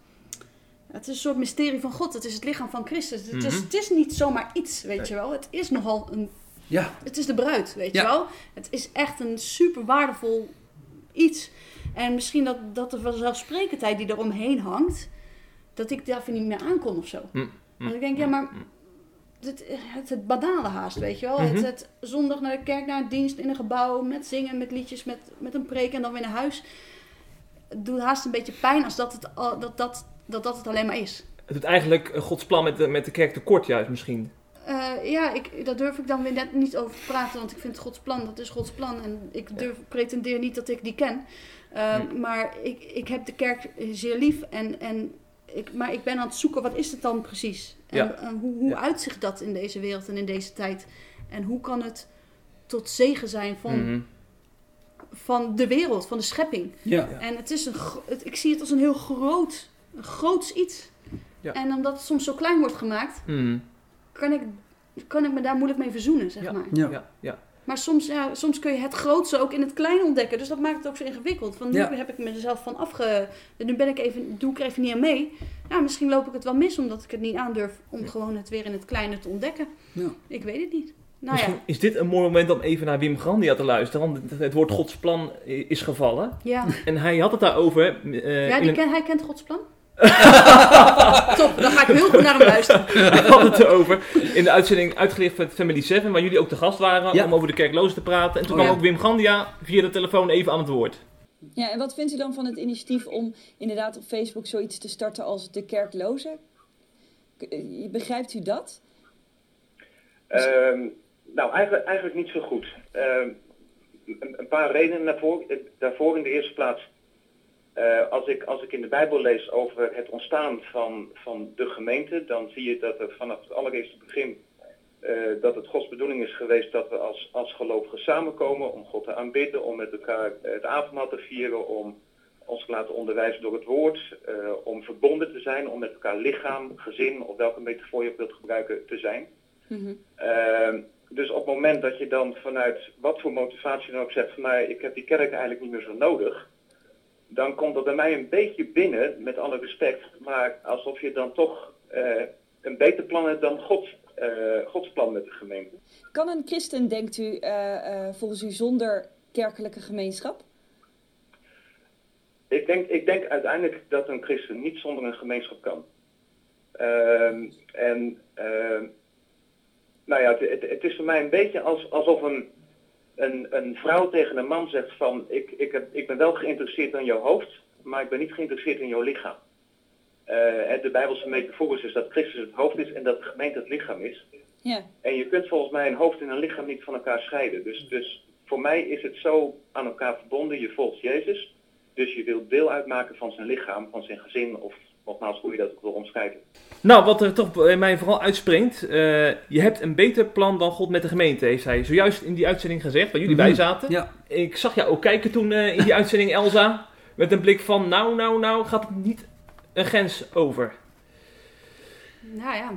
C: Het is een soort mysterie van God. Het is het lichaam van Christus. Het, is,
A: Mhm.
C: het is niet zomaar iets, weet
A: Nee.
C: je wel. Het is nogal een...
B: ja,
C: Het is de bruid, weet
B: Ja.
C: je wel. Het is echt een super waardevol iets. En misschien dat, dat de vanzelfsprekendheid die eromheen hangt... Dat ik daar niet meer aankom of zo.
A: Mm,
C: Want ik denk, ja, maar het, het, het banale haast, weet je wel.
A: Mhm.
C: het, het zondag naar de kerk, naar een dienst in een gebouw, met zingen, met liedjes, met, met een preek en dan weer naar huis. Het doet haast een beetje pijn als dat het, al- dat, dat, dat, dat het alleen maar is.
A: Het doet eigenlijk eh, Gods plan met de, met de kerk tekort juist misschien.
C: Eh, ja, ik, daar durf ik dan weer net niet over te praten, want ik vind Gods plan, dat is Gods plan. En ik durf, pretendeer niet dat ik die ken. Eh, Maar ik, ik heb de kerk zeer lief, en, en ik, maar ik ben aan het zoeken, wat is het dan precies? En,
A: Ja.
C: en hoe, hoe
A: Ja.
C: uitzicht dat in deze wereld en in deze tijd? En hoe kan het tot zegen zijn van,
A: Mhm.
C: van de wereld, van de schepping?
B: ja.
A: Ja.
C: En het is een, het, ik zie het als een heel groot, een groots iets.
A: Ja.
C: En omdat het soms zo klein wordt gemaakt,
A: Mhm.
C: Kan ik, kan ik me daar moeilijk mee verzoenen, zeg
A: Ja.
C: maar.
B: ja.
A: Ja, ja.
C: Maar soms, ja, soms kun je het grootste ook in het klein ontdekken. Dus dat maakt het ook zo ingewikkeld. Van nu
B: Ja.
C: heb ik mezelf van afge... Nu ben ik even, doe ik er even niet aan mee. Ja, misschien loop ik het wel mis omdat ik het niet aandurf om gewoon het weer in het kleine te ontdekken.
B: Ja.
C: Ik weet het niet. Nou ja,
A: is dit een mooi moment om even naar Wim Grandia te luisteren. Want het- woord Gods plan is gevallen.
C: ja.
A: En hij had het daarover. eh,
C: ja die
A: een-
C: ken, hij kent Gods plan. Top, dan ga ik heel goed naar hem luisteren.
A: Hij had het erover in de uitzending Uitgelicht met Family 7, waar jullie ook te gast waren
B: Ja.
A: om over de kerklozen te praten. En toen
B: Oh,
A: kwam
C: ja.
A: ook Wim Gandia via de telefoon even aan het woord.
D: Ja, en wat vindt u dan van het initiatief om inderdaad op Facebook zoiets te starten als de kerklozen? Eh, Begrijpt u dat?
E: Ehm, nou, eigenlijk, eigenlijk niet zo goed. Ehm, een, een paar redenen daarvoor. Eh, Daarvoor in de eerste plaats, eh, als, ik, als ik in de Bijbel lees over het ontstaan van, van de gemeente, dan zie je dat er vanaf het allereerste begin eh, dat het Gods bedoeling is geweest dat we als, als gelovigen samenkomen om God te aanbidden, om met elkaar eh, het avondmaal te vieren, om ons te laten onderwijzen door het woord, om verbonden te zijn, om met elkaar lichaam, gezin of welke metafoor je ook wilt gebruiken te zijn.
D: Mhm.
E: Ehm, dus op het moment dat je dan vanuit wat voor motivatie dan ook zegt van nou, ik heb die kerk eigenlijk niet meer zo nodig, dan komt dat bij mij een beetje binnen, met alle respect, maar alsof je dan toch eh, een beter plan hebt dan God, eh, Gods plan met de gemeente.
D: Kan een christen, denkt u, eh, volgens u zonder kerkelijke gemeenschap?
E: Ik denk, ik denk uiteindelijk dat een christen niet zonder een gemeenschap kan. Ehm, en ehm, nou ja, het, het, het is voor mij een beetje als, alsof een, een, een vrouw tegen een man zegt van ik, ik, heb, ik ben wel geïnteresseerd in jouw hoofd, maar ik ben niet geïnteresseerd in jouw lichaam. Hè, de Bijbelse metafoor is dus dat Christus het hoofd is en dat de gemeente het lichaam is.
D: Ja.
E: En je kunt volgens mij een hoofd en een lichaam niet van elkaar scheiden. Dus, dus voor mij is het zo aan elkaar verbonden. Je volgt Jezus. Dus je wilt deel uitmaken van zijn lichaam, van zijn gezin. Of nogmaals, hoe je dat ook wil omschrijven.
A: Nou, wat er toch bij mij vooral uitspringt. eh, je hebt een beter plan dan God met de gemeente, heeft hij zojuist in die uitzending gezegd, waar jullie bij
B: Mhm.
A: zaten.
B: Ja.
A: Ik zag jou ook kijken toen eh, in die uitzending, Elsa. Met een blik van, nou, nou, nou, gaat het niet een grens over?
C: Nou ja,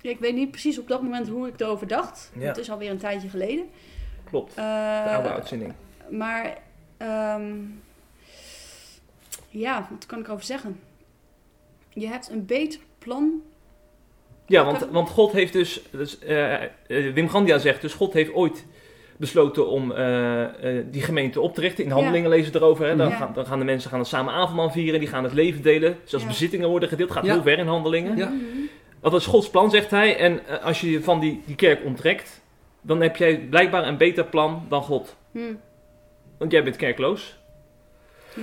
C: ik weet niet precies op dat moment hoe ik erover dacht.
A: Ja.
C: Het is alweer een tijdje geleden.
A: Klopt, de
C: Eh,
A: oude uitzending.
C: Maar, ehm, ja, wat kan ik erover zeggen? Je hebt een beter plan.
A: Ja, want, want God heeft dus, dus eh, eh, Wim Gandia zegt dus, God heeft ooit besloten om eh, eh, die gemeente op te richten. In
C: Ja.
A: handelingen lezen we erover. Hè? Dan,
C: Ja.
A: gaan, dan gaan de mensen gaan het samen avondmaal vieren, die gaan het leven delen. Zelfs
C: Ja.
A: bezittingen worden gedeeld, gaat
B: Ja.
A: heel ver in handelingen.
B: Ja.
C: Mhm.
A: Dat is Gods plan, zegt hij. En als je je van die, die kerk onttrekt, dan heb jij blijkbaar een beter plan dan God.
C: Hm.
A: Want jij bent kerkloos.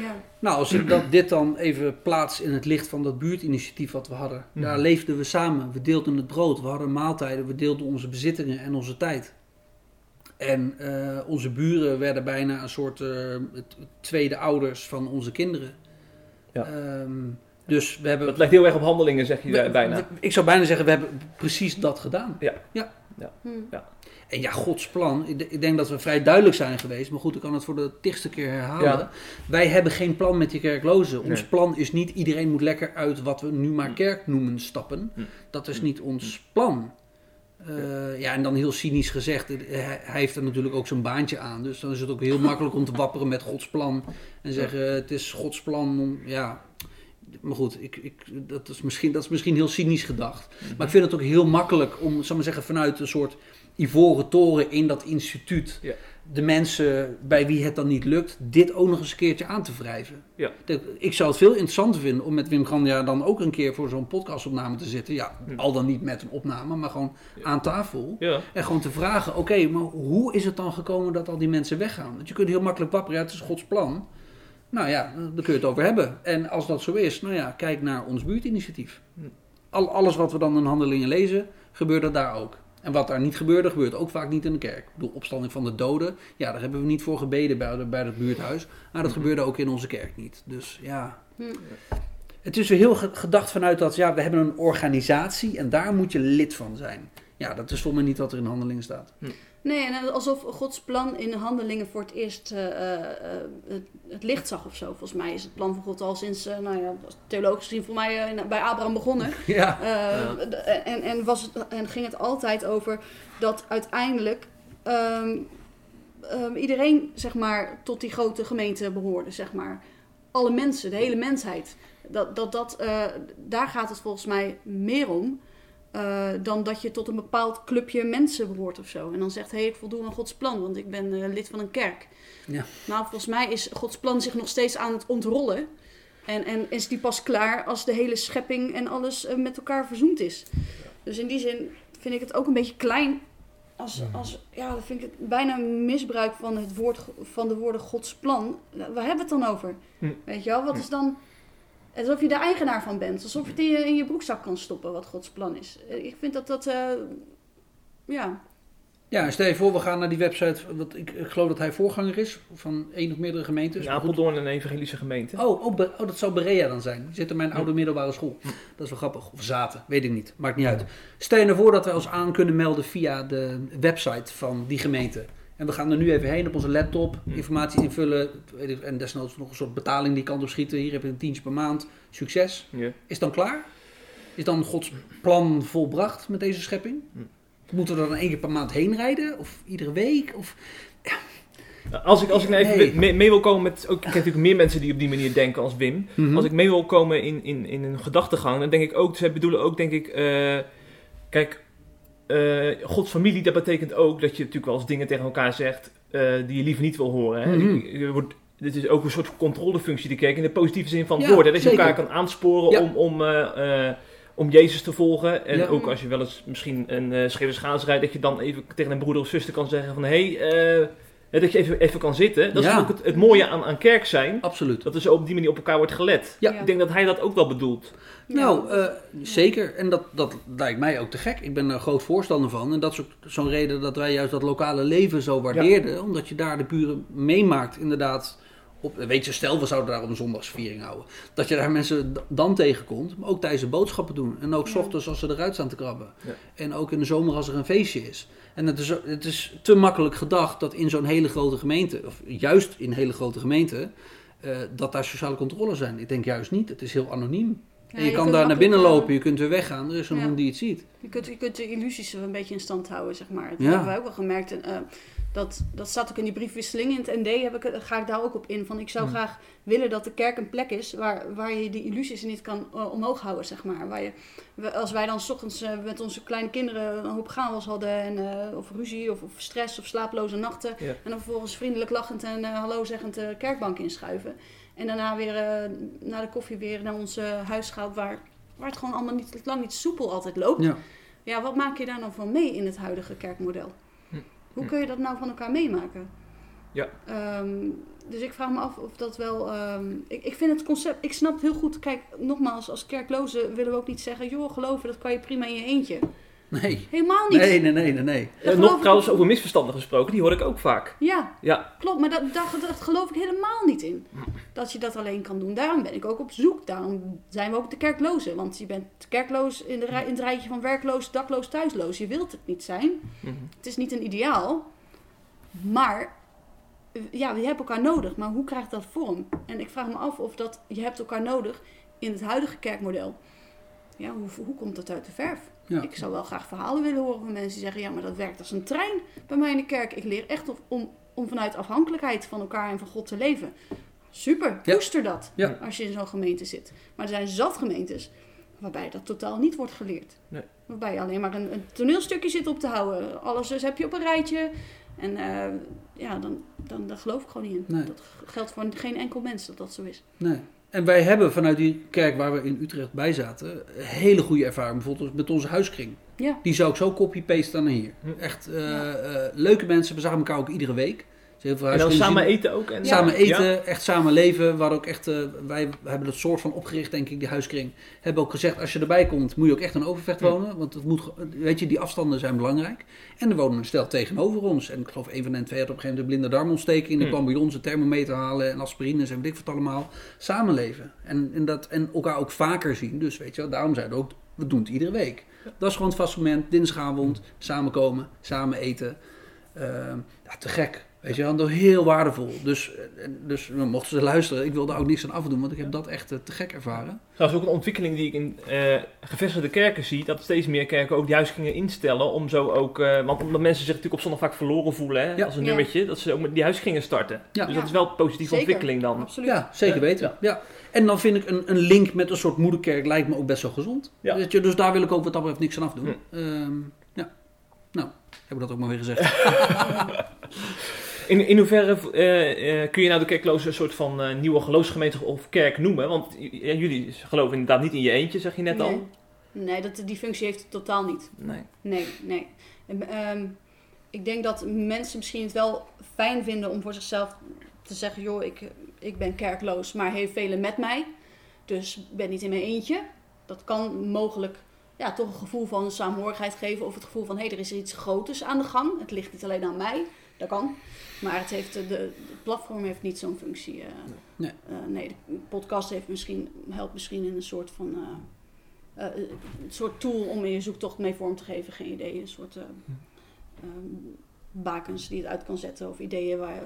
C: Ja.
B: Nou, als ik dat, dit dan even plaats in het licht van dat buurtinitiatief wat we hadden.
A: Mhm.
B: Daar leefden we samen, we deelden het brood, we hadden maaltijden, we deelden onze bezittingen en onze tijd. En eh, onze buren werden bijna een soort eh, het- tweede ouders van onze kinderen.
A: Ja.
B: Ehm, dus we hebben...
A: Dat lijkt heel erg op handelingen, zeg je
B: we-
A: bijna.
B: we- ik zou bijna zeggen, we hebben precies dat gedaan.
A: Ja.
B: ja.
C: Hm.
B: En ja, Gods plan. Ik, denk dat we vrij duidelijk zijn geweest. Maar goed, ik kan het voor de tigste keer herhalen.
A: Ja.
B: Wij hebben geen plan met die kerklozen. Ons
A: Nee.
B: plan is niet iedereen moet lekker uit wat we nu maar kerk noemen stappen.
A: Hm.
B: Dat is niet ons plan. Eh, ja, en dan heel cynisch gezegd, eh, hij, hij heeft er natuurlijk ook zijn baantje aan. Dus dan is het ook heel makkelijk om te wapperen met Gods plan. En zeggen, het is Gods plan om, ja... Maar goed, ik, ik, dat, is misschien, dat is misschien heel cynisch gedacht. Maar ik vind het ook heel makkelijk om, zal maar zeggen, vanuit een soort ivoren toren in dat instituut...
A: Ja.
B: de mensen bij wie het dan niet lukt, dit ook nog eens een keertje aan te wrijven.
A: Ja.
B: Ik zou het veel interessanter vinden om met Wim Grandia dan ook een keer voor zo'n podcastopname te zitten. Ja,
A: Hm.
B: al dan niet met een opname, maar gewoon aan tafel.
A: Ja.
B: En gewoon te vragen, oké, maar hoe is het dan gekomen dat al die mensen weggaan? Want je kunt heel makkelijk wapperen, ja, het is Gods plan. Nou ja, daar kun je het over hebben. En als dat zo is, nou ja, kijk naar ons buurtinitiatief.
A: Hm.
B: Al, alles wat we dan in handelingen lezen, gebeurt dat daar ook. En wat daar niet gebeurde, gebeurt ook vaak niet in de kerk. Ik bedoel, opstanding van de doden, ja, daar hebben we niet voor gebeden bij, de- bij het buurthuis. Maar dat gebeurde ook in onze kerk niet. Dus ja,
C: Hm.
B: het is weer heel ge- gedacht vanuit dat, ja, we hebben een organisatie en daar moet je lid van zijn. Ja, dat is voor mij niet wat er in handelingen staat.
C: Nee, en alsof Gods plan in de handelingen voor het eerst eh, eh, eh, het, het licht zag of zo. Volgens mij is het plan van God al sinds, eh, nou ja, theologisch gezien voor mij eh, bij Abraham begonnen.
B: Ja,
C: Eh, en, en, was het, en ging het altijd over dat uiteindelijk ehm, ehm, iedereen zeg maar, tot die grote gemeente behoorde. Zeg maar. Alle mensen, de hele mensheid. Dat, dat, dat, eh, daar gaat het volgens mij meer om. Eh, dan dat je tot een bepaald clubje mensen behoort of zo. En dan zegt, hé, hey, ik voldoe aan Gods plan, want ik ben eh, lid van een kerk.
B: Ja.
C: Nou, volgens mij is Gods plan zich nog steeds aan het ontrollen. En, en is die pas klaar als de hele schepping en alles eh, met elkaar verzoend is. Dus in die zin vind ik het ook een beetje klein. Als, als, ja, dan vind ik het bijna een misbruik van, het woord, van de woorden Gods plan. Waar hebben we het dan over?
A: Hm.
C: Weet je wel, wat
A: Hm.
C: is dan... Alsof je de eigenaar van bent. Alsof je het in je, in je broekzak kan stoppen, wat Gods plan is. Eh, Ik vind dat dat... eh, ja,
B: Ja, stel je voor, we gaan naar die website. Wat ik, ik geloof dat hij voorganger is van één of meerdere gemeentes. Goed.
A: Apeldoorn een evangelische gemeente.
B: Oh, oh, oh, dat zou Berea dan zijn. Die zit in mijn
A: Ja.
B: oude middelbare school. Dat is wel grappig. Of zaten, weet ik niet. Maakt niet uit. Stel je nou voor dat wij ons aan kunnen melden via de website van die gemeente. En we gaan er nu even heen op onze laptop,
A: Hm.
B: informatie invullen. En desnoods nog een soort betaling die kant op schieten. Hier heb je een tientje per maand. Succes.
A: Ja.
B: Is dan klaar? Is dan Gods plan volbracht met deze schepping?
A: Hm.
B: Moeten we er dan één keer per maand heen rijden? Of iedere week? Of...
A: Als ik, als ik nou even
B: Nee.
A: mee, mee wil komen met... Ook, ik ken natuurlijk meer mensen die op die manier denken als Wim.
B: Mhm.
A: Als ik mee wil komen in, in, in een gedachtegang, dan denk ik ook... Ze bedoelen ook, denk ik... eh, kijk, eh, Gods familie, dat betekent ook dat je natuurlijk wel eens dingen tegen elkaar zegt... eh, die je liever niet wil horen. Hè?
B: Mhm.
A: Wordt- dit is ook een soort controlefunctie die kijk in de positieve zin van het
B: Ja,
A: woord. Hè? Dat je elkaar kan aansporen
B: Ja.
A: om, om, eh, om Jezus te volgen. En
B: Ja.
A: ook als je wel eens misschien een uh, scheve rijdt, dat je dan even tegen een broeder of zuster kan zeggen van... Hé, hey, dat je even, even kan zitten. Dat
B: Ja.
A: is ook het, het mooie aan, aan kerk zijn.
B: Absoluut.
A: Dat er zo op die manier op elkaar wordt gelet.
B: Ja.
A: Ik denk dat hij dat ook wel bedoelt.
B: Nou, eh, zeker. En dat, dat lijkt mij ook te gek. Ik ben er groot voorstander van. En dat is ook zo'n reden dat wij juist dat lokale leven zo waardeerden. Omdat je daar de buren meemaakt, inderdaad. Op, weet je, stel we zouden daar op een zondagsviering houden. Dat je daar mensen dan tegenkomt. Maar ook tijdens de boodschappen doen. En ook 's
C: Ja.
B: ochtends als ze eruit staan te krabben.
A: Ja.
B: En ook in de zomer als er een feestje is. En het is, het is te makkelijk gedacht dat in zo'n hele grote gemeente, of juist in hele grote gemeenten, eh, dat daar sociale controles zijn. Ik denk juist niet. Het is heel anoniem.
C: Ja,
B: En je, kan daar naar binnen
C: makkelijk,
B: lopen, je kunt weer weggaan. Er is een
C: Ja.
B: hond die het ziet.
C: Je kunt, je kunt de illusies een beetje in stand houden, zeg maar. Dat
B: Ja.
C: hebben wij ook wel gemerkt. En, eh, dat, dat staat ook in die briefwisseling. In het ND heb ik, het- ga ik daar ook op in. Van, ik zou
A: Hmm.
C: graag willen dat de kerk een plek is waar, waar je die illusies niet kan eh, omhoog houden, zeg maar. Waar je, als wij dan 's ochtends eh, met onze kleine kinderen een hoop chaos hadden, en, eh, of ruzie, of, of stress, of slapeloze nachten.
A: Ja.
C: En dan vervolgens vriendelijk lachend en eh, hallo zeggend de kerkbank inschuiven. En daarna weer eh, na de koffie weer naar ons eh, huis waar, waar het gewoon allemaal niet, lang niet soepel altijd loopt.
B: Ja.
C: Ja, wat maak je daar nou van mee in het huidige kerkmodel? Hoe
A: Hm.
C: kun je dat nou van elkaar meemaken?
A: Ja.
C: Ehm, dus ik vraag me af of dat wel. ehm, ik, ik vind het concept. Ik snap het heel goed. Kijk, nogmaals, als kerklozen willen we ook niet zeggen. joh, geloven, dat kan je prima in je eentje.
B: Nee.
C: Helemaal niet.
B: Nee, nee, nee, nee, nee.
A: Eh, nog
C: ik
A: trouwens over misverstanden gesproken, die hoor ik ook vaak.
C: Ja,
A: Ja,
C: klopt. Maar dat, dat, dat geloof ik helemaal niet in. Dat je dat alleen kan doen. Daarom ben ik ook op zoek. Daarom zijn we ook de kerklozen. Want je bent kerkloos in, de, in het rijtje van werkloos, dakloos, thuisloos. Je wilt het niet zijn.
A: Mhm.
C: Het is niet een ideaal. Maar ja, je hebt elkaar nodig. Maar hoe krijgt dat vorm? En ik vraag me af of dat je hebt elkaar nodig in het huidige kerkmodel. Ja, hoe, hoe komt dat uit de verf?
B: Ja.
C: Ik zou wel graag verhalen willen horen van mensen die zeggen... ja, maar dat werkt als een trein bij mij in de kerk. Ik leer echt om, om vanuit afhankelijkheid van elkaar en van God te leven. Super,
B: Ja.
C: koester dat
B: Ja.
C: als je in zo'n gemeente zit. Maar er zijn zat gemeentes waarbij dat totaal niet wordt geleerd.
A: Nee.
C: Waarbij je alleen maar een, een toneelstukje zit op te houden. Alles dus heb je op een rijtje. En eh, ja, dan, dan, daar geloof ik gewoon niet in.
B: Nee.
C: Dat geldt voor geen enkel mens dat dat zo is.
B: Nee. En wij hebben vanuit die kerk waar we in Utrecht bij zaten, een hele goede ervaring. Bijvoorbeeld met onze huiskring.
C: Ja,
B: Die zou ik zo copy-pasten naar hier.
A: Hm.
B: Echt eh,
C: Ja.
B: eh, leuke mensen. We zagen elkaar ook iedere week. Heel veel
A: en dan samen eten ook. En,
B: Samen
A: Ja.
B: eten, echt samen leven. Hadden ook echt, eh, wij hebben dat soort van opgericht, denk ik, die huiskring. Hebben ook gezegd, als je erbij komt, moet je ook echt een overvecht wonen. Want het moet, weet je, die afstanden zijn belangrijk. En er wonen een stel tegenover ons. En ik geloof, een van hen twee had op een gegeven moment een blinde darmontsteking. Die
A: Hm.
B: kwam bij ons een thermometer halen en aspirines en weet ik wat allemaal. Samenleven. En, en, dat, en elkaar ook vaker zien. Dus weet je wel, daarom zeiden we ook, we doen het iedere week. Dat is gewoon het vast moment, dinsdagavond, samenkomen, samen eten. Ehm, ja, te gek. Weet je wel, heel waardevol. Dus, dus nou, mochten ze luisteren, ik wil daar ook niks aan afdoen, want ik heb dat echt eh, te gek ervaren.
A: Trouwens ook een ontwikkeling die ik in eh, gevestigde kerken zie, dat steeds meer kerken ook die huiskringen instellen om zo ook, eh, want omdat mensen zich natuurlijk op zondag vaak verloren voelen hè,
B: Ja.
A: als een
C: Ja.
A: nummertje, dat ze ook met die huiskringen starten.
B: Ja.
A: Dus
C: Ja.
A: dat is wel een positieve
C: Zeker.
A: ontwikkeling dan.
C: absoluut.
B: Ja, zeker
A: Ja.
B: weten. Ja. En dan vind ik een, een link met een soort moederkerk lijkt me ook best wel gezond.
A: Ja.
B: Weet je, dus daar wil ik ook wat dat betreft niks aan afdoen.
A: Hm.
B: Ehm, ja. Nou, heb ik dat ook maar weer gezegd.
A: In, in hoeverre eh, eh, kun je nou de kerkloze een soort van eh, nieuwe geloofsgemeenschap of kerk noemen? Want jullie geloven inderdaad niet in je eentje, zeg je net
C: nee.
A: al.
C: Nee, dat, die functie heeft het totaal niet.
A: Nee.
C: Nee, nee. En, ehm, ik denk dat mensen misschien het wel fijn vinden om voor zichzelf te zeggen: joh, ik, ik ben kerkloos, maar heel velen met mij. Dus ik ben niet in mijn eentje. Dat kan mogelijk ja, toch een gevoel van saamhorigheid geven. Of het gevoel van: hé, hey, er is iets groters aan de gang. Het ligt niet alleen aan mij. Dat kan. Maar het, heeft, de, platform heeft niet zo'n functie. eh.
B: Nee.
C: Eh, nee, de podcast heeft misschien, helpt misschien in een soort van. eh, eh, een soort tool om in je zoektocht mee vorm te geven. Geen idee. Een soort eh, ehm, bakens die het uit kan zetten. Of ideeën waar,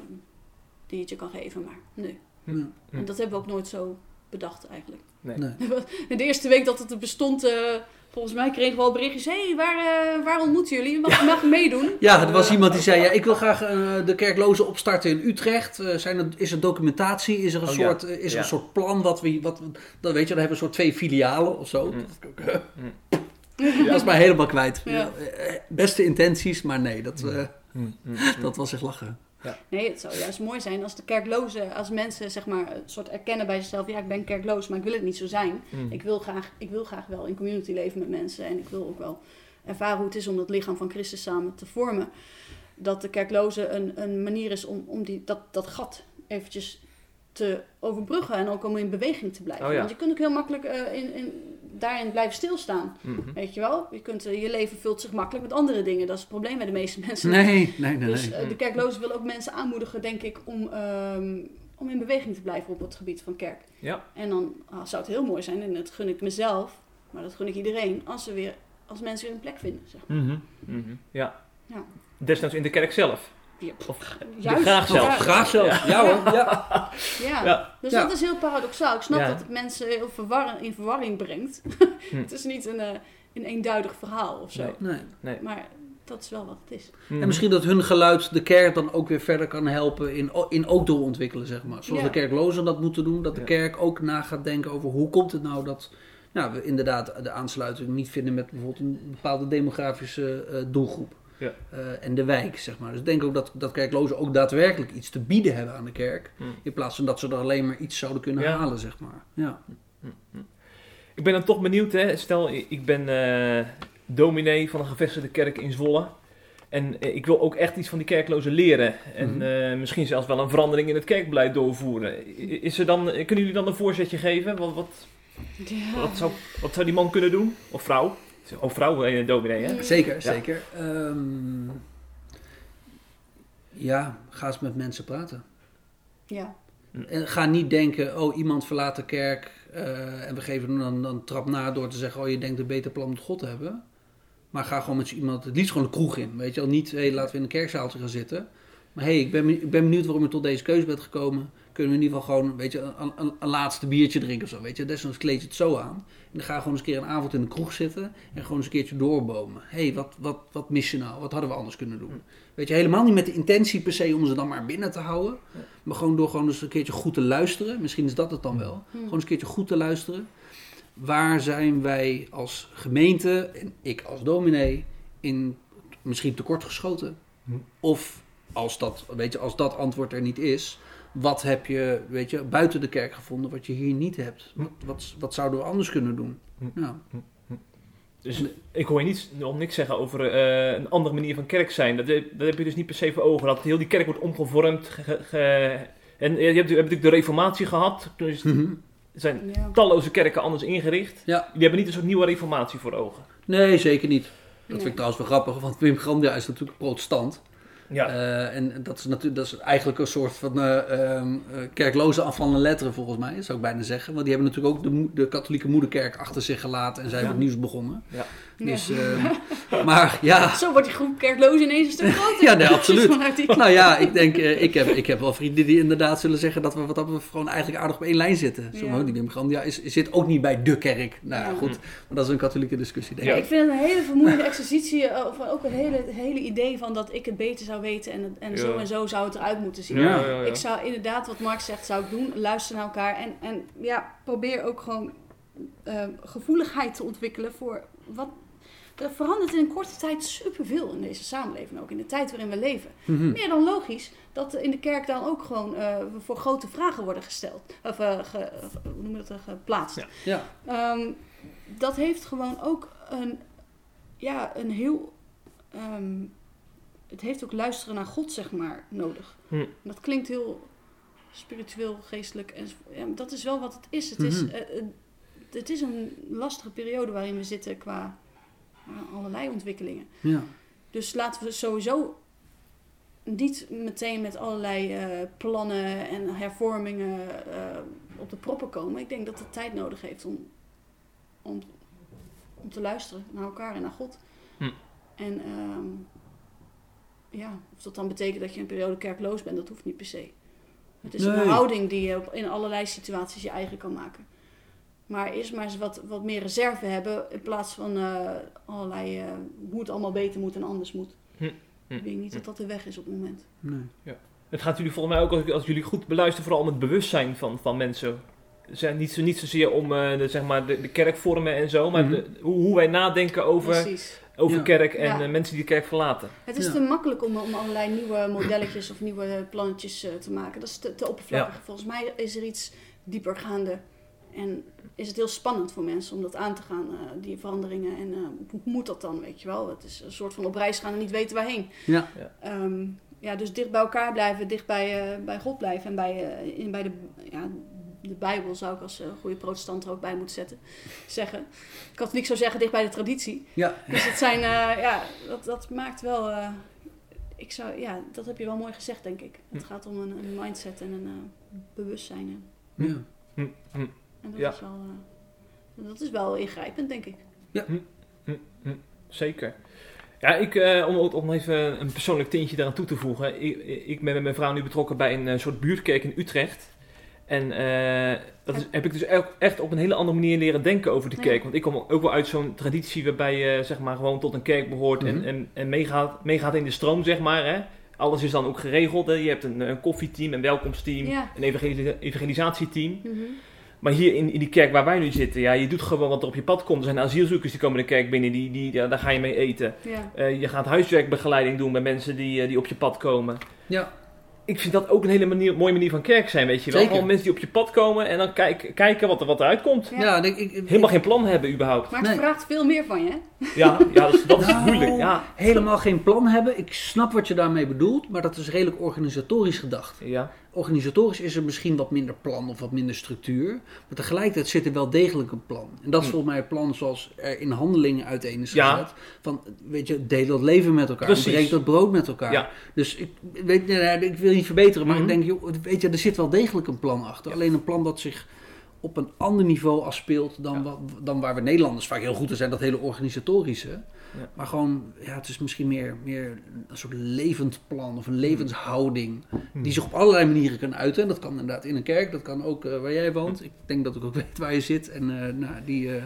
C: die het je kan geven. Maar nee.
B: Ja.
C: En dat hebben we ook nooit zo bedacht eigenlijk.
A: Nee.
C: De eerste week dat het er bestond, eh, volgens mij kregen we al berichtjes. Hé, hey, waar, eh, waar ontmoeten jullie? Mag, mag ik meedoen?
B: Ja, er was iemand die zei, ja, ik wil graag eh, de kerkloze opstarten in Utrecht. Eh, zijn er, is er documentatie? Is er een,
A: Oh, ja.
B: soort, is er
A: Ja.
B: een soort plan? Wat we, wat, dan weet je, dan hebben we een soort twee filialen of zo.
A: Mm.
B: Dat, is ook,
A: Mm.
B: dat is mij helemaal kwijt.
C: Ja.
B: Ja, beste intenties, maar nee, dat,
A: mm,
B: dat was echt lachen.
C: Nee, het zou juist mooi zijn als de kerklozen, als mensen zeg maar een soort erkennen bij zichzelf. Ja, ik ben kerkloos, maar ik wil het niet zo zijn.
A: mm.
C: Ik wil graag, ik wil graag wel in community leven met mensen. En ik wil ook wel ervaren hoe het is om dat lichaam van Christus samen te vormen. Dat de kerkloze een, een manier is om, om die, dat, dat gat eventjes te overbruggen. En ook om in beweging te blijven.
A: Oh ja.
C: Want je kunt ook heel makkelijk eh, in, in, daarin blijven stilstaan.
A: Mhm.
C: Weet je wel? Je, kunt, eh, je leven vult zich makkelijk met andere dingen. Dat is het probleem bij de meeste mensen.
B: Nee, nee, nee.
C: Dus eh, de kerklozen willen ook mensen aanmoedigen, denk ik, om, ehm, om in beweging te blijven op het gebied van kerk.
A: Ja.
C: En dan ah, zou het heel mooi zijn, en dat gun ik mezelf, maar dat gun ik iedereen, als, ze weer, als mensen weer een plek vinden. Zeg. maar.
A: Mhm. Mhm. Ja.
C: Ja.
A: Desnoods in de kerk zelf.
C: Ja.
A: Of
C: Juist,
A: graag zelf.
C: ja.
B: Graag zelf. Ja, hoor. Ja.
C: Ja.
A: Ja.
C: Dus
B: Ja.
C: dat is heel paradoxaal. Ik snap
A: Ja.
C: dat het mensen heel verwarren, in verwarring brengt.
A: Hm.
C: het is niet een, eh, een eenduidig verhaal of zo.
A: Nee.
B: Nee.
C: Maar dat is wel wat het is.
A: Mhm.
B: En misschien dat hun geluid de kerk dan ook weer verder kan helpen in, in ook doorontwikkelen, zeg maar. Zoals
C: Ja.
B: de kerklozen dat moeten doen, dat de kerk ook na gaat denken over hoe komt het nou dat nou, we inderdaad de aansluiting niet vinden met bijvoorbeeld een bepaalde demografische eh, doelgroep.
A: Ja.
B: Eh, en de wijk, zeg maar. Dus ik denk ook dat, dat kerklozen ook daadwerkelijk iets te bieden hebben aan de kerk.
A: Mhm.
B: In plaats van dat ze er alleen maar iets zouden kunnen
A: Ja.
B: halen, zeg maar. Ja.
A: Ik ben dan toch benieuwd, hè. stel ik ben eh, dominee van een gevestigde kerk in Zwolle. En eh, ik wil ook echt iets van die kerklozen leren. En misschien zelfs wel een verandering in het kerkbeleid doorvoeren. Is er dan, kunnen jullie dan een voorzetje geven? Wat, wat,
C: Ja.
A: wat, zou, wat zou die man kunnen doen? Of vrouw? Of vrouw, eh, dominee, hè?
B: Zeker, zeker. Ehm, ja, ga eens met mensen praten.
C: Ja.
B: En ga niet denken, oh, iemand verlaat de kerk eh, en we geven hem dan een trap na door te zeggen, oh, je denkt een beter plan met God te hebben. Maar ga gewoon met iemand, het liefst gewoon de kroeg in. Weet je wel, niet, hey, laten we in een kerkzaaltje gaan zitten. Maar hey, ik ben, ik ben benieuwd waarom je tot deze keuze bent gekomen. Kunnen we in ieder geval gewoon, weet je, een, een, een laatste biertje drinken of zo, weet je. Desnoods kleed je het zo aan. En dan ga gewoon eens een keer een avond in de kroeg zitten en gewoon eens een keertje doorbomen. hey, wat, wat, wat mis je nou? Wat hadden we anders kunnen doen? Weet je, helemaal niet met de intentie per se om ze dan maar binnen te houden. Maar gewoon door gewoon eens een keertje goed te luisteren. Misschien is dat het dan wel. Gewoon eens een keertje goed te luisteren. Waar zijn wij als gemeente en ik als dominee in misschien tekortgeschoten?
A: Hm.
B: Of als dat, weet je, als dat antwoord er niet is, wat heb je weet je, buiten de kerk gevonden wat je hier niet hebt? Wat, wat, wat zouden we anders kunnen doen?
A: Hm.
B: Ja.
A: Dus ik hoor je niet, nog niks zeggen over eh, een andere manier van kerk zijn. Dat, heb- dat heb je dus niet per se voor ogen. Dat heel die kerk wordt omgevormd. ge- ge- en je hebt, je hebt natuurlijk de reformatie gehad. Toen is-
B: Mhm.
A: er zijn
C: Ja.
A: talloze kerken anders ingericht.
B: Ja.
A: Jullie hebben niet een soort nieuwe reformatie voor ogen.
B: Nee, zeker niet. Dat
C: Nee.
B: vind ik trouwens wel grappig, want Wim Grandia is natuurlijk protestant.
A: Ja.
B: Eh, en dat is, natuurlijk, dat is eigenlijk een soort van eh, ehm, eh, kerkloze afvallen letteren volgens mij, zou ik bijna zeggen. Want die hebben natuurlijk ook de, de katholieke moederkerk achter zich gelaten en zij
A: Ja.
B: wat nieuws begonnen.
A: Ja.
B: Dus, ehm, maar ja,
C: Zo wordt die groep kerklozen ineens een stuk groter.
B: Ja, nee, absoluut.
C: Die-
B: nou ja, ik denk, eh, ik, heb, ik heb wel vrienden die inderdaad zullen zeggen dat we wat dat betreft gewoon eigenlijk aardig op één lijn zitten. Zo,
C: Ja.
B: die Wim Grandia is, zit ook niet bij de kerk. Nou ja, goed, maar dat is een katholieke discussie denk
A: Ja.
B: ik.
C: Ik vind het een hele vermoeiende exercitie, eh, of ook een hele, hele idee van dat ik het beter zou weten en, en zo en zo zou het eruit moeten zien.
B: Ja.
C: Ik zou inderdaad, wat Mark zegt, zou ik doen. Luister naar elkaar en, en ja, probeer ook gewoon eh, gevoeligheid te ontwikkelen voor wat. Er verandert in een korte tijd superveel in deze samenleving, ook in de tijd waarin we leven.
B: Mhm.
C: Meer dan logisch dat in de kerk dan ook gewoon eh, voor grote vragen worden gesteld. Of eh, ge- hoe noem je dat, eh, geplaatst.
A: Ja.
B: Ja,
C: Ehm, dat heeft gewoon ook een, ja, een heel. ehm, het heeft ook luisteren naar God, zeg maar, nodig.
A: Hm.
C: Dat klinkt heel spiritueel, geestelijk. En, ja, dat is wel wat het is. Het, is
B: Mhm.
C: eh, eh, het is een lastige periode waarin we zitten qua eh, allerlei ontwikkelingen.
B: ja.
C: Dus laten we sowieso niet meteen met allerlei eh, plannen en hervormingen eh, op de proppen komen. Ik denk dat het tijd nodig heeft om, om, om te luisteren naar elkaar en naar God.
A: Hm.
C: En ehm, ja, of dat dan betekent dat je een periode kerkloos bent, dat hoeft niet per se. Het is
B: Nee.
C: een houding die je in allerlei situaties je eigen kan maken. Maar eerst maar eens wat, wat meer reserve hebben in plaats van eh, allerlei eh, hoe het allemaal beter moet en anders moet.
A: Hm. Hm.
C: Ik denk niet dat dat de weg is op het moment.
B: Nee.
A: Het gaat jullie volgens mij ook, als, als jullie goed beluisteren, vooral om het bewustzijn van, van mensen. Zijn niet, zo, niet zozeer om eh, de, zeg maar de, de kerkvormen en zo, maar
B: Mhm.
A: de- hoe, hoe wij nadenken over,
C: Precies.
A: over
B: Ja.
A: kerk en
C: Ja.
A: eh, mensen die de kerk verlaten.
C: Het is
B: Ja.
C: te makkelijk om, om allerlei nieuwe modelletjes of nieuwe plannetjes eh, te maken. Dat is te, te oppervlakkig. Volgens mij is er iets diepergaande. En is het heel spannend voor mensen om dat aan te gaan, eh, die veranderingen. En eh, hoe moet dat dan, weet je wel? Het is een soort van op reis gaan en niet weten waarheen.
B: Ja.
C: Ehm, ja, dus dicht bij elkaar blijven, dicht bij, eh, bij God blijven. En bij, eh, in, bij de, ja, de Bijbel zou ik als eh, goede protestant er ook bij moeten zetten, zeggen. Katholiek zou zeggen dicht bij de traditie.
B: Ja.
C: Dus het zijn, eh, ja, dat, dat maakt wel. eh, ik zou, ja, dat heb je wel mooi gezegd, denk ik. Het gaat om een, een mindset en een eh, bewustzijn.
B: Ja.
A: Hm, hm,
C: en dat,
A: Ja.
C: is wel, eh, dat is wel ingrijpend, denk ik.
A: zeker. Ja, ik, eh, om, om even een persoonlijk tintje daaraan toe te voegen. Ik, ik ben met mijn vrouw nu betrokken bij een eh, soort buurtkerk in Utrecht. En eh, dat is, heb ik dus echt- echt op een hele andere manier leren denken over de
C: Ja.
A: kerk. Want ik kom ook wel uit zo'n traditie waarbij je zeg maar, gewoon tot een kerk behoort
B: Mhm.
A: en, en, en meegaat, meegaat in de stroom, zeg maar. Hè. Alles is dan ook geregeld. Hè. Je hebt een, een koffietteam, een welkomsteam,
C: Ja.
A: een evangeli- evangelisatieteam.
C: Mhm.
A: Maar hier in, in die kerk waar wij nu zitten, ja, je doet gewoon wat er op je pad komt. Er zijn asielzoekers die komen de kerk binnen, die, die, ja, daar ga je mee eten.
C: Ja.
A: Eh, je gaat huiswerkbegeleiding doen bij mensen die, eh, die op je pad komen.
B: Ja.
A: Ik vind dat ook een hele manier, mooie manier van kerk zijn, weet je wel. Gewoon mensen die op je pad komen en dan kijk, kijken wat er, wat eruit komt.
C: Ja.
B: Ja, ik, ik, ik-
A: Helemaal geen plan hebben überhaupt.
C: Maar het
B: Nee.
C: vraagt veel meer van je?
A: Ja, ja dat, is, dat is
B: Nou,
A: moeilijk. Ja.
B: Helemaal geen plan hebben. Ik snap wat je daarmee bedoelt, maar dat is redelijk organisatorisch gedacht.
A: Ja.
B: Organisatorisch is er misschien wat minder plan of wat minder structuur. Maar tegelijkertijd zit er wel degelijk een plan. En dat is
A: Hm.
B: volgens mij het plan zoals er in handelingen uiteen is
A: Ja.
B: gezet. Van, weet je, deel dat leven met elkaar.
A: Precies.
B: Breek dat brood met elkaar.
A: Ja.
B: Dus ik, weet, nee, nee, ik wil niet verbeteren, maar ik denk, joh, weet je, er zit wel degelijk een plan achter.
A: Ja.
B: Alleen een plan dat zich op een ander niveau afspeelt dan, dan waar we Nederlanders vaak heel goed in zijn, dat hele organisatorische.
A: Ja.
B: Maar gewoon, ja, het is misschien meer, meer een soort levend plan of een levenshouding.
A: Hm.
B: Die zich op allerlei manieren kan uiten. En dat kan inderdaad in een kerk, dat kan ook eh, waar jij woont. Ik denk dat ik ook weet waar je zit. En eh, nou, die, eh,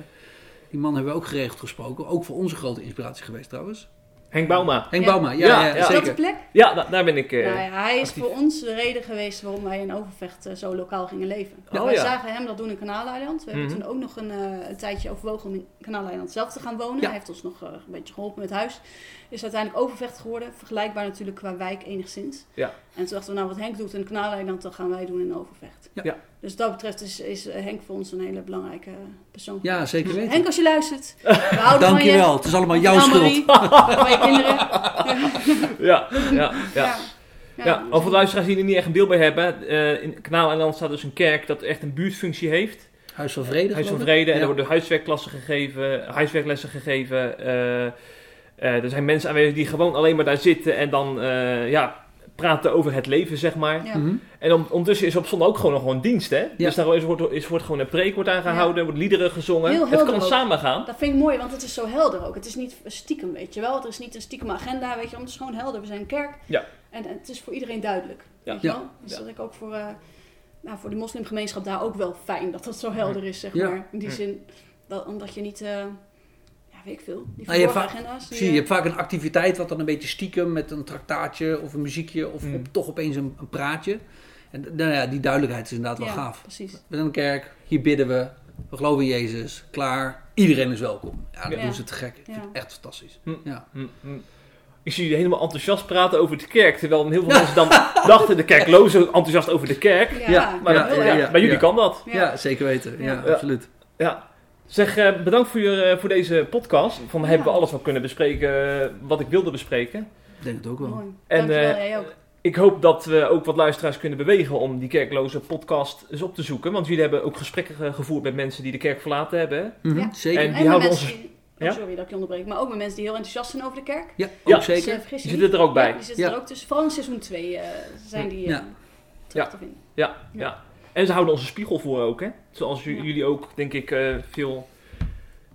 B: die man hebben we ook geregeld gesproken. Ook voor onze grote inspiratie geweest trouwens.
A: Henk Bauma.
B: Henk
C: Ja.
B: Bauma, ja,
A: Ja,
B: ja,
A: ja.
C: Is dat de
B: zeker.
C: plek?
A: Ja, da- daar ben ik. eh,
C: nou ja, hij is
A: actief.
C: voor ons de reden geweest waarom wij in Overvecht eh, zo lokaal gingen leven.
A: Oh,
C: wij
A: ja.
C: zagen hem dat doen in Kanaaleiland. We hebben
A: Mhm.
C: toen ook nog een, eh, een tijdje overwogen om in Kanaaleiland zelf te gaan wonen.
B: Ja.
C: Hij heeft ons nog eh, een beetje geholpen met huis. Is uiteindelijk Overvecht geworden. Vergelijkbaar natuurlijk qua wijk enigszins.
A: Ja.
C: En toen dachten we, nou wat Henk doet in Kanaaleiland, dat gaan wij doen in Overvecht.
B: Ja.
A: Ja.
C: Dus wat dat betreft is, is eh, Henk voor ons een hele belangrijke persoon.
B: Ja, zeker weten.
C: Henk, als je luistert, we houden van je.
B: Dankjewel, het is allemaal jouw schuld.
C: Van je kinderen.
A: Ja, ja, ja.
C: Ja,
A: Ja, over de luisteraars die er niet echt een beeld bij hebben. eh, in Kanaaleiland staat dus een kerk dat echt een buurtfunctie heeft.
B: Huis van Vrede,
A: Huis van. Vrede. En
B: Ja.
A: er worden huiswerkklassen gegeven, huiswerklessen gegeven. eh, eh, er zijn mensen aanwezig die gewoon alleen maar daar zitten en dan eh, ja, praten over het leven, zeg maar.
C: Ja.
B: Mhm.
A: En om, ondertussen is op zondag ook gewoon nog gewoon dienst, hè? Dus daar is, wordt, is, wordt gewoon een preek wordt aangehouden, er wordt liederen gezongen.
C: Heel
A: het kan
C: ook.
A: samen gaan.
C: Dat vind ik mooi, want het is zo helder ook. Het is niet stiekem, weet je wel. Er is niet een stiekem agenda, weet je wel. Het is gewoon helder. We zijn een kerk.
A: Ja.
C: En, en het is voor iedereen duidelijk,
A: Ja.
C: weet je
B: Ja.
C: wel. Dus
A: Ja.
C: dat ik ook voor, eh, nou, voor de moslimgemeenschap daar ook wel fijn dat dat zo helder is, zeg
B: Ja.
C: maar. In die
A: Ja.
C: zin, dat, omdat je niet, eh, weet ik veel, die
B: Nou, je hebt
C: agenda's.
B: Zie je, je
C: eh,
B: hebt vaak een activiteit wat dan een beetje stiekem met een traktaatje of een muziekje of
A: Mm.
B: op, toch opeens een, een praatje. En nou ja, die duidelijkheid is inderdaad wel
C: ja,
B: gaaf.
C: precies.
B: We zijn een kerk, hier bidden we, we geloven in Jezus, klaar, iedereen is welkom. Ja, dat
C: Ja.
B: doen ze te gek. Ik vind
C: Ja.
B: het echt fantastisch.
A: Hm.
B: Ja.
A: Hm, hm. Ik zie jullie helemaal enthousiast praten over de kerk. Terwijl heel veel mensen dan dachten de kerklozen enthousiast over de kerk.
C: Ja,
B: Ja,
A: Maar dat- bij jullie
B: ja.
A: kan dat.
B: Ja,
C: Ja.
B: zeker weten. Ja,
C: Ja.
B: absoluut.
A: Ja. Zeg, eh, bedankt voor, je, eh, voor deze podcast. Van
C: Ja.
A: hebben we alles wel kunnen bespreken eh, wat ik wilde bespreken.
B: Ik denk het ook wel.
C: Mooi.
A: En,
C: Dankjewel,
A: eh,
C: jij ook.
A: Ik hoop dat we ook wat luisteraars kunnen bewegen om die kerkloze podcast eens op te zoeken. Want jullie hebben ook gesprekken ge- gevoerd met mensen die de kerk verlaten hebben.
B: Mhm,
C: Ja.
B: Zeker.
A: En
C: En
A: die
C: met
A: houden
C: die- oh, sorry dat ik je onderbreek, maar ook met mensen die heel enthousiast zijn over de kerk.
B: ja, ook
A: Ja.
C: Dus,
B: zeker.
A: Die zitten er ook bij.
C: Ja, die zitten
B: Ja.
C: er ook tussen. Vooral in seizoen 2 zijn die
B: Ja.
C: terug
A: Ja.
C: te vinden.
A: Ja, ja. En ze houden onze spiegel voor ook, hè? Zoals jullie ook, denk ik, eh, veel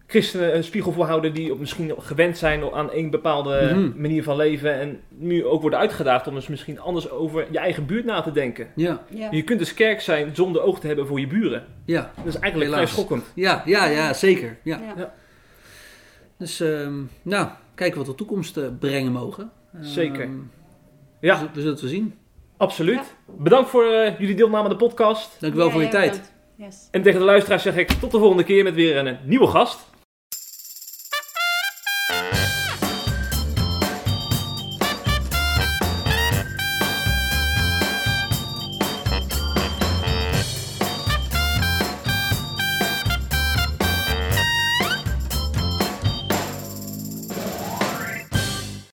A: christenen een spiegel voorhouden die op misschien gewend zijn aan één bepaalde
B: Mhm.
A: manier van leven. En nu ook worden uitgedaagd om dus misschien anders over je eigen buurt na te denken.
B: Ja,
C: Ja.
A: Je kunt dus kerk zijn zonder oog te hebben voor je buren.
B: ja.
A: Dat is eigenlijk vrij schokkend.
B: Ja, ja, ja, zeker. Ja.
C: Ja.
A: Ja.
B: Dus, ehm, nou, kijken wat de toekomst eh, brengen mogen. Ehm,
A: Zeker.
B: We,
A: Ja,
B: zullen- we zullen het wel zien.
A: Absoluut. Bedankt voor eh, jullie deelname aan de podcast.
B: Dank u wel
C: Ja,
B: voor je tijd.
C: Yes.
A: En tegen de luisteraars zeg ik tot de volgende keer met weer een, een nieuwe gast.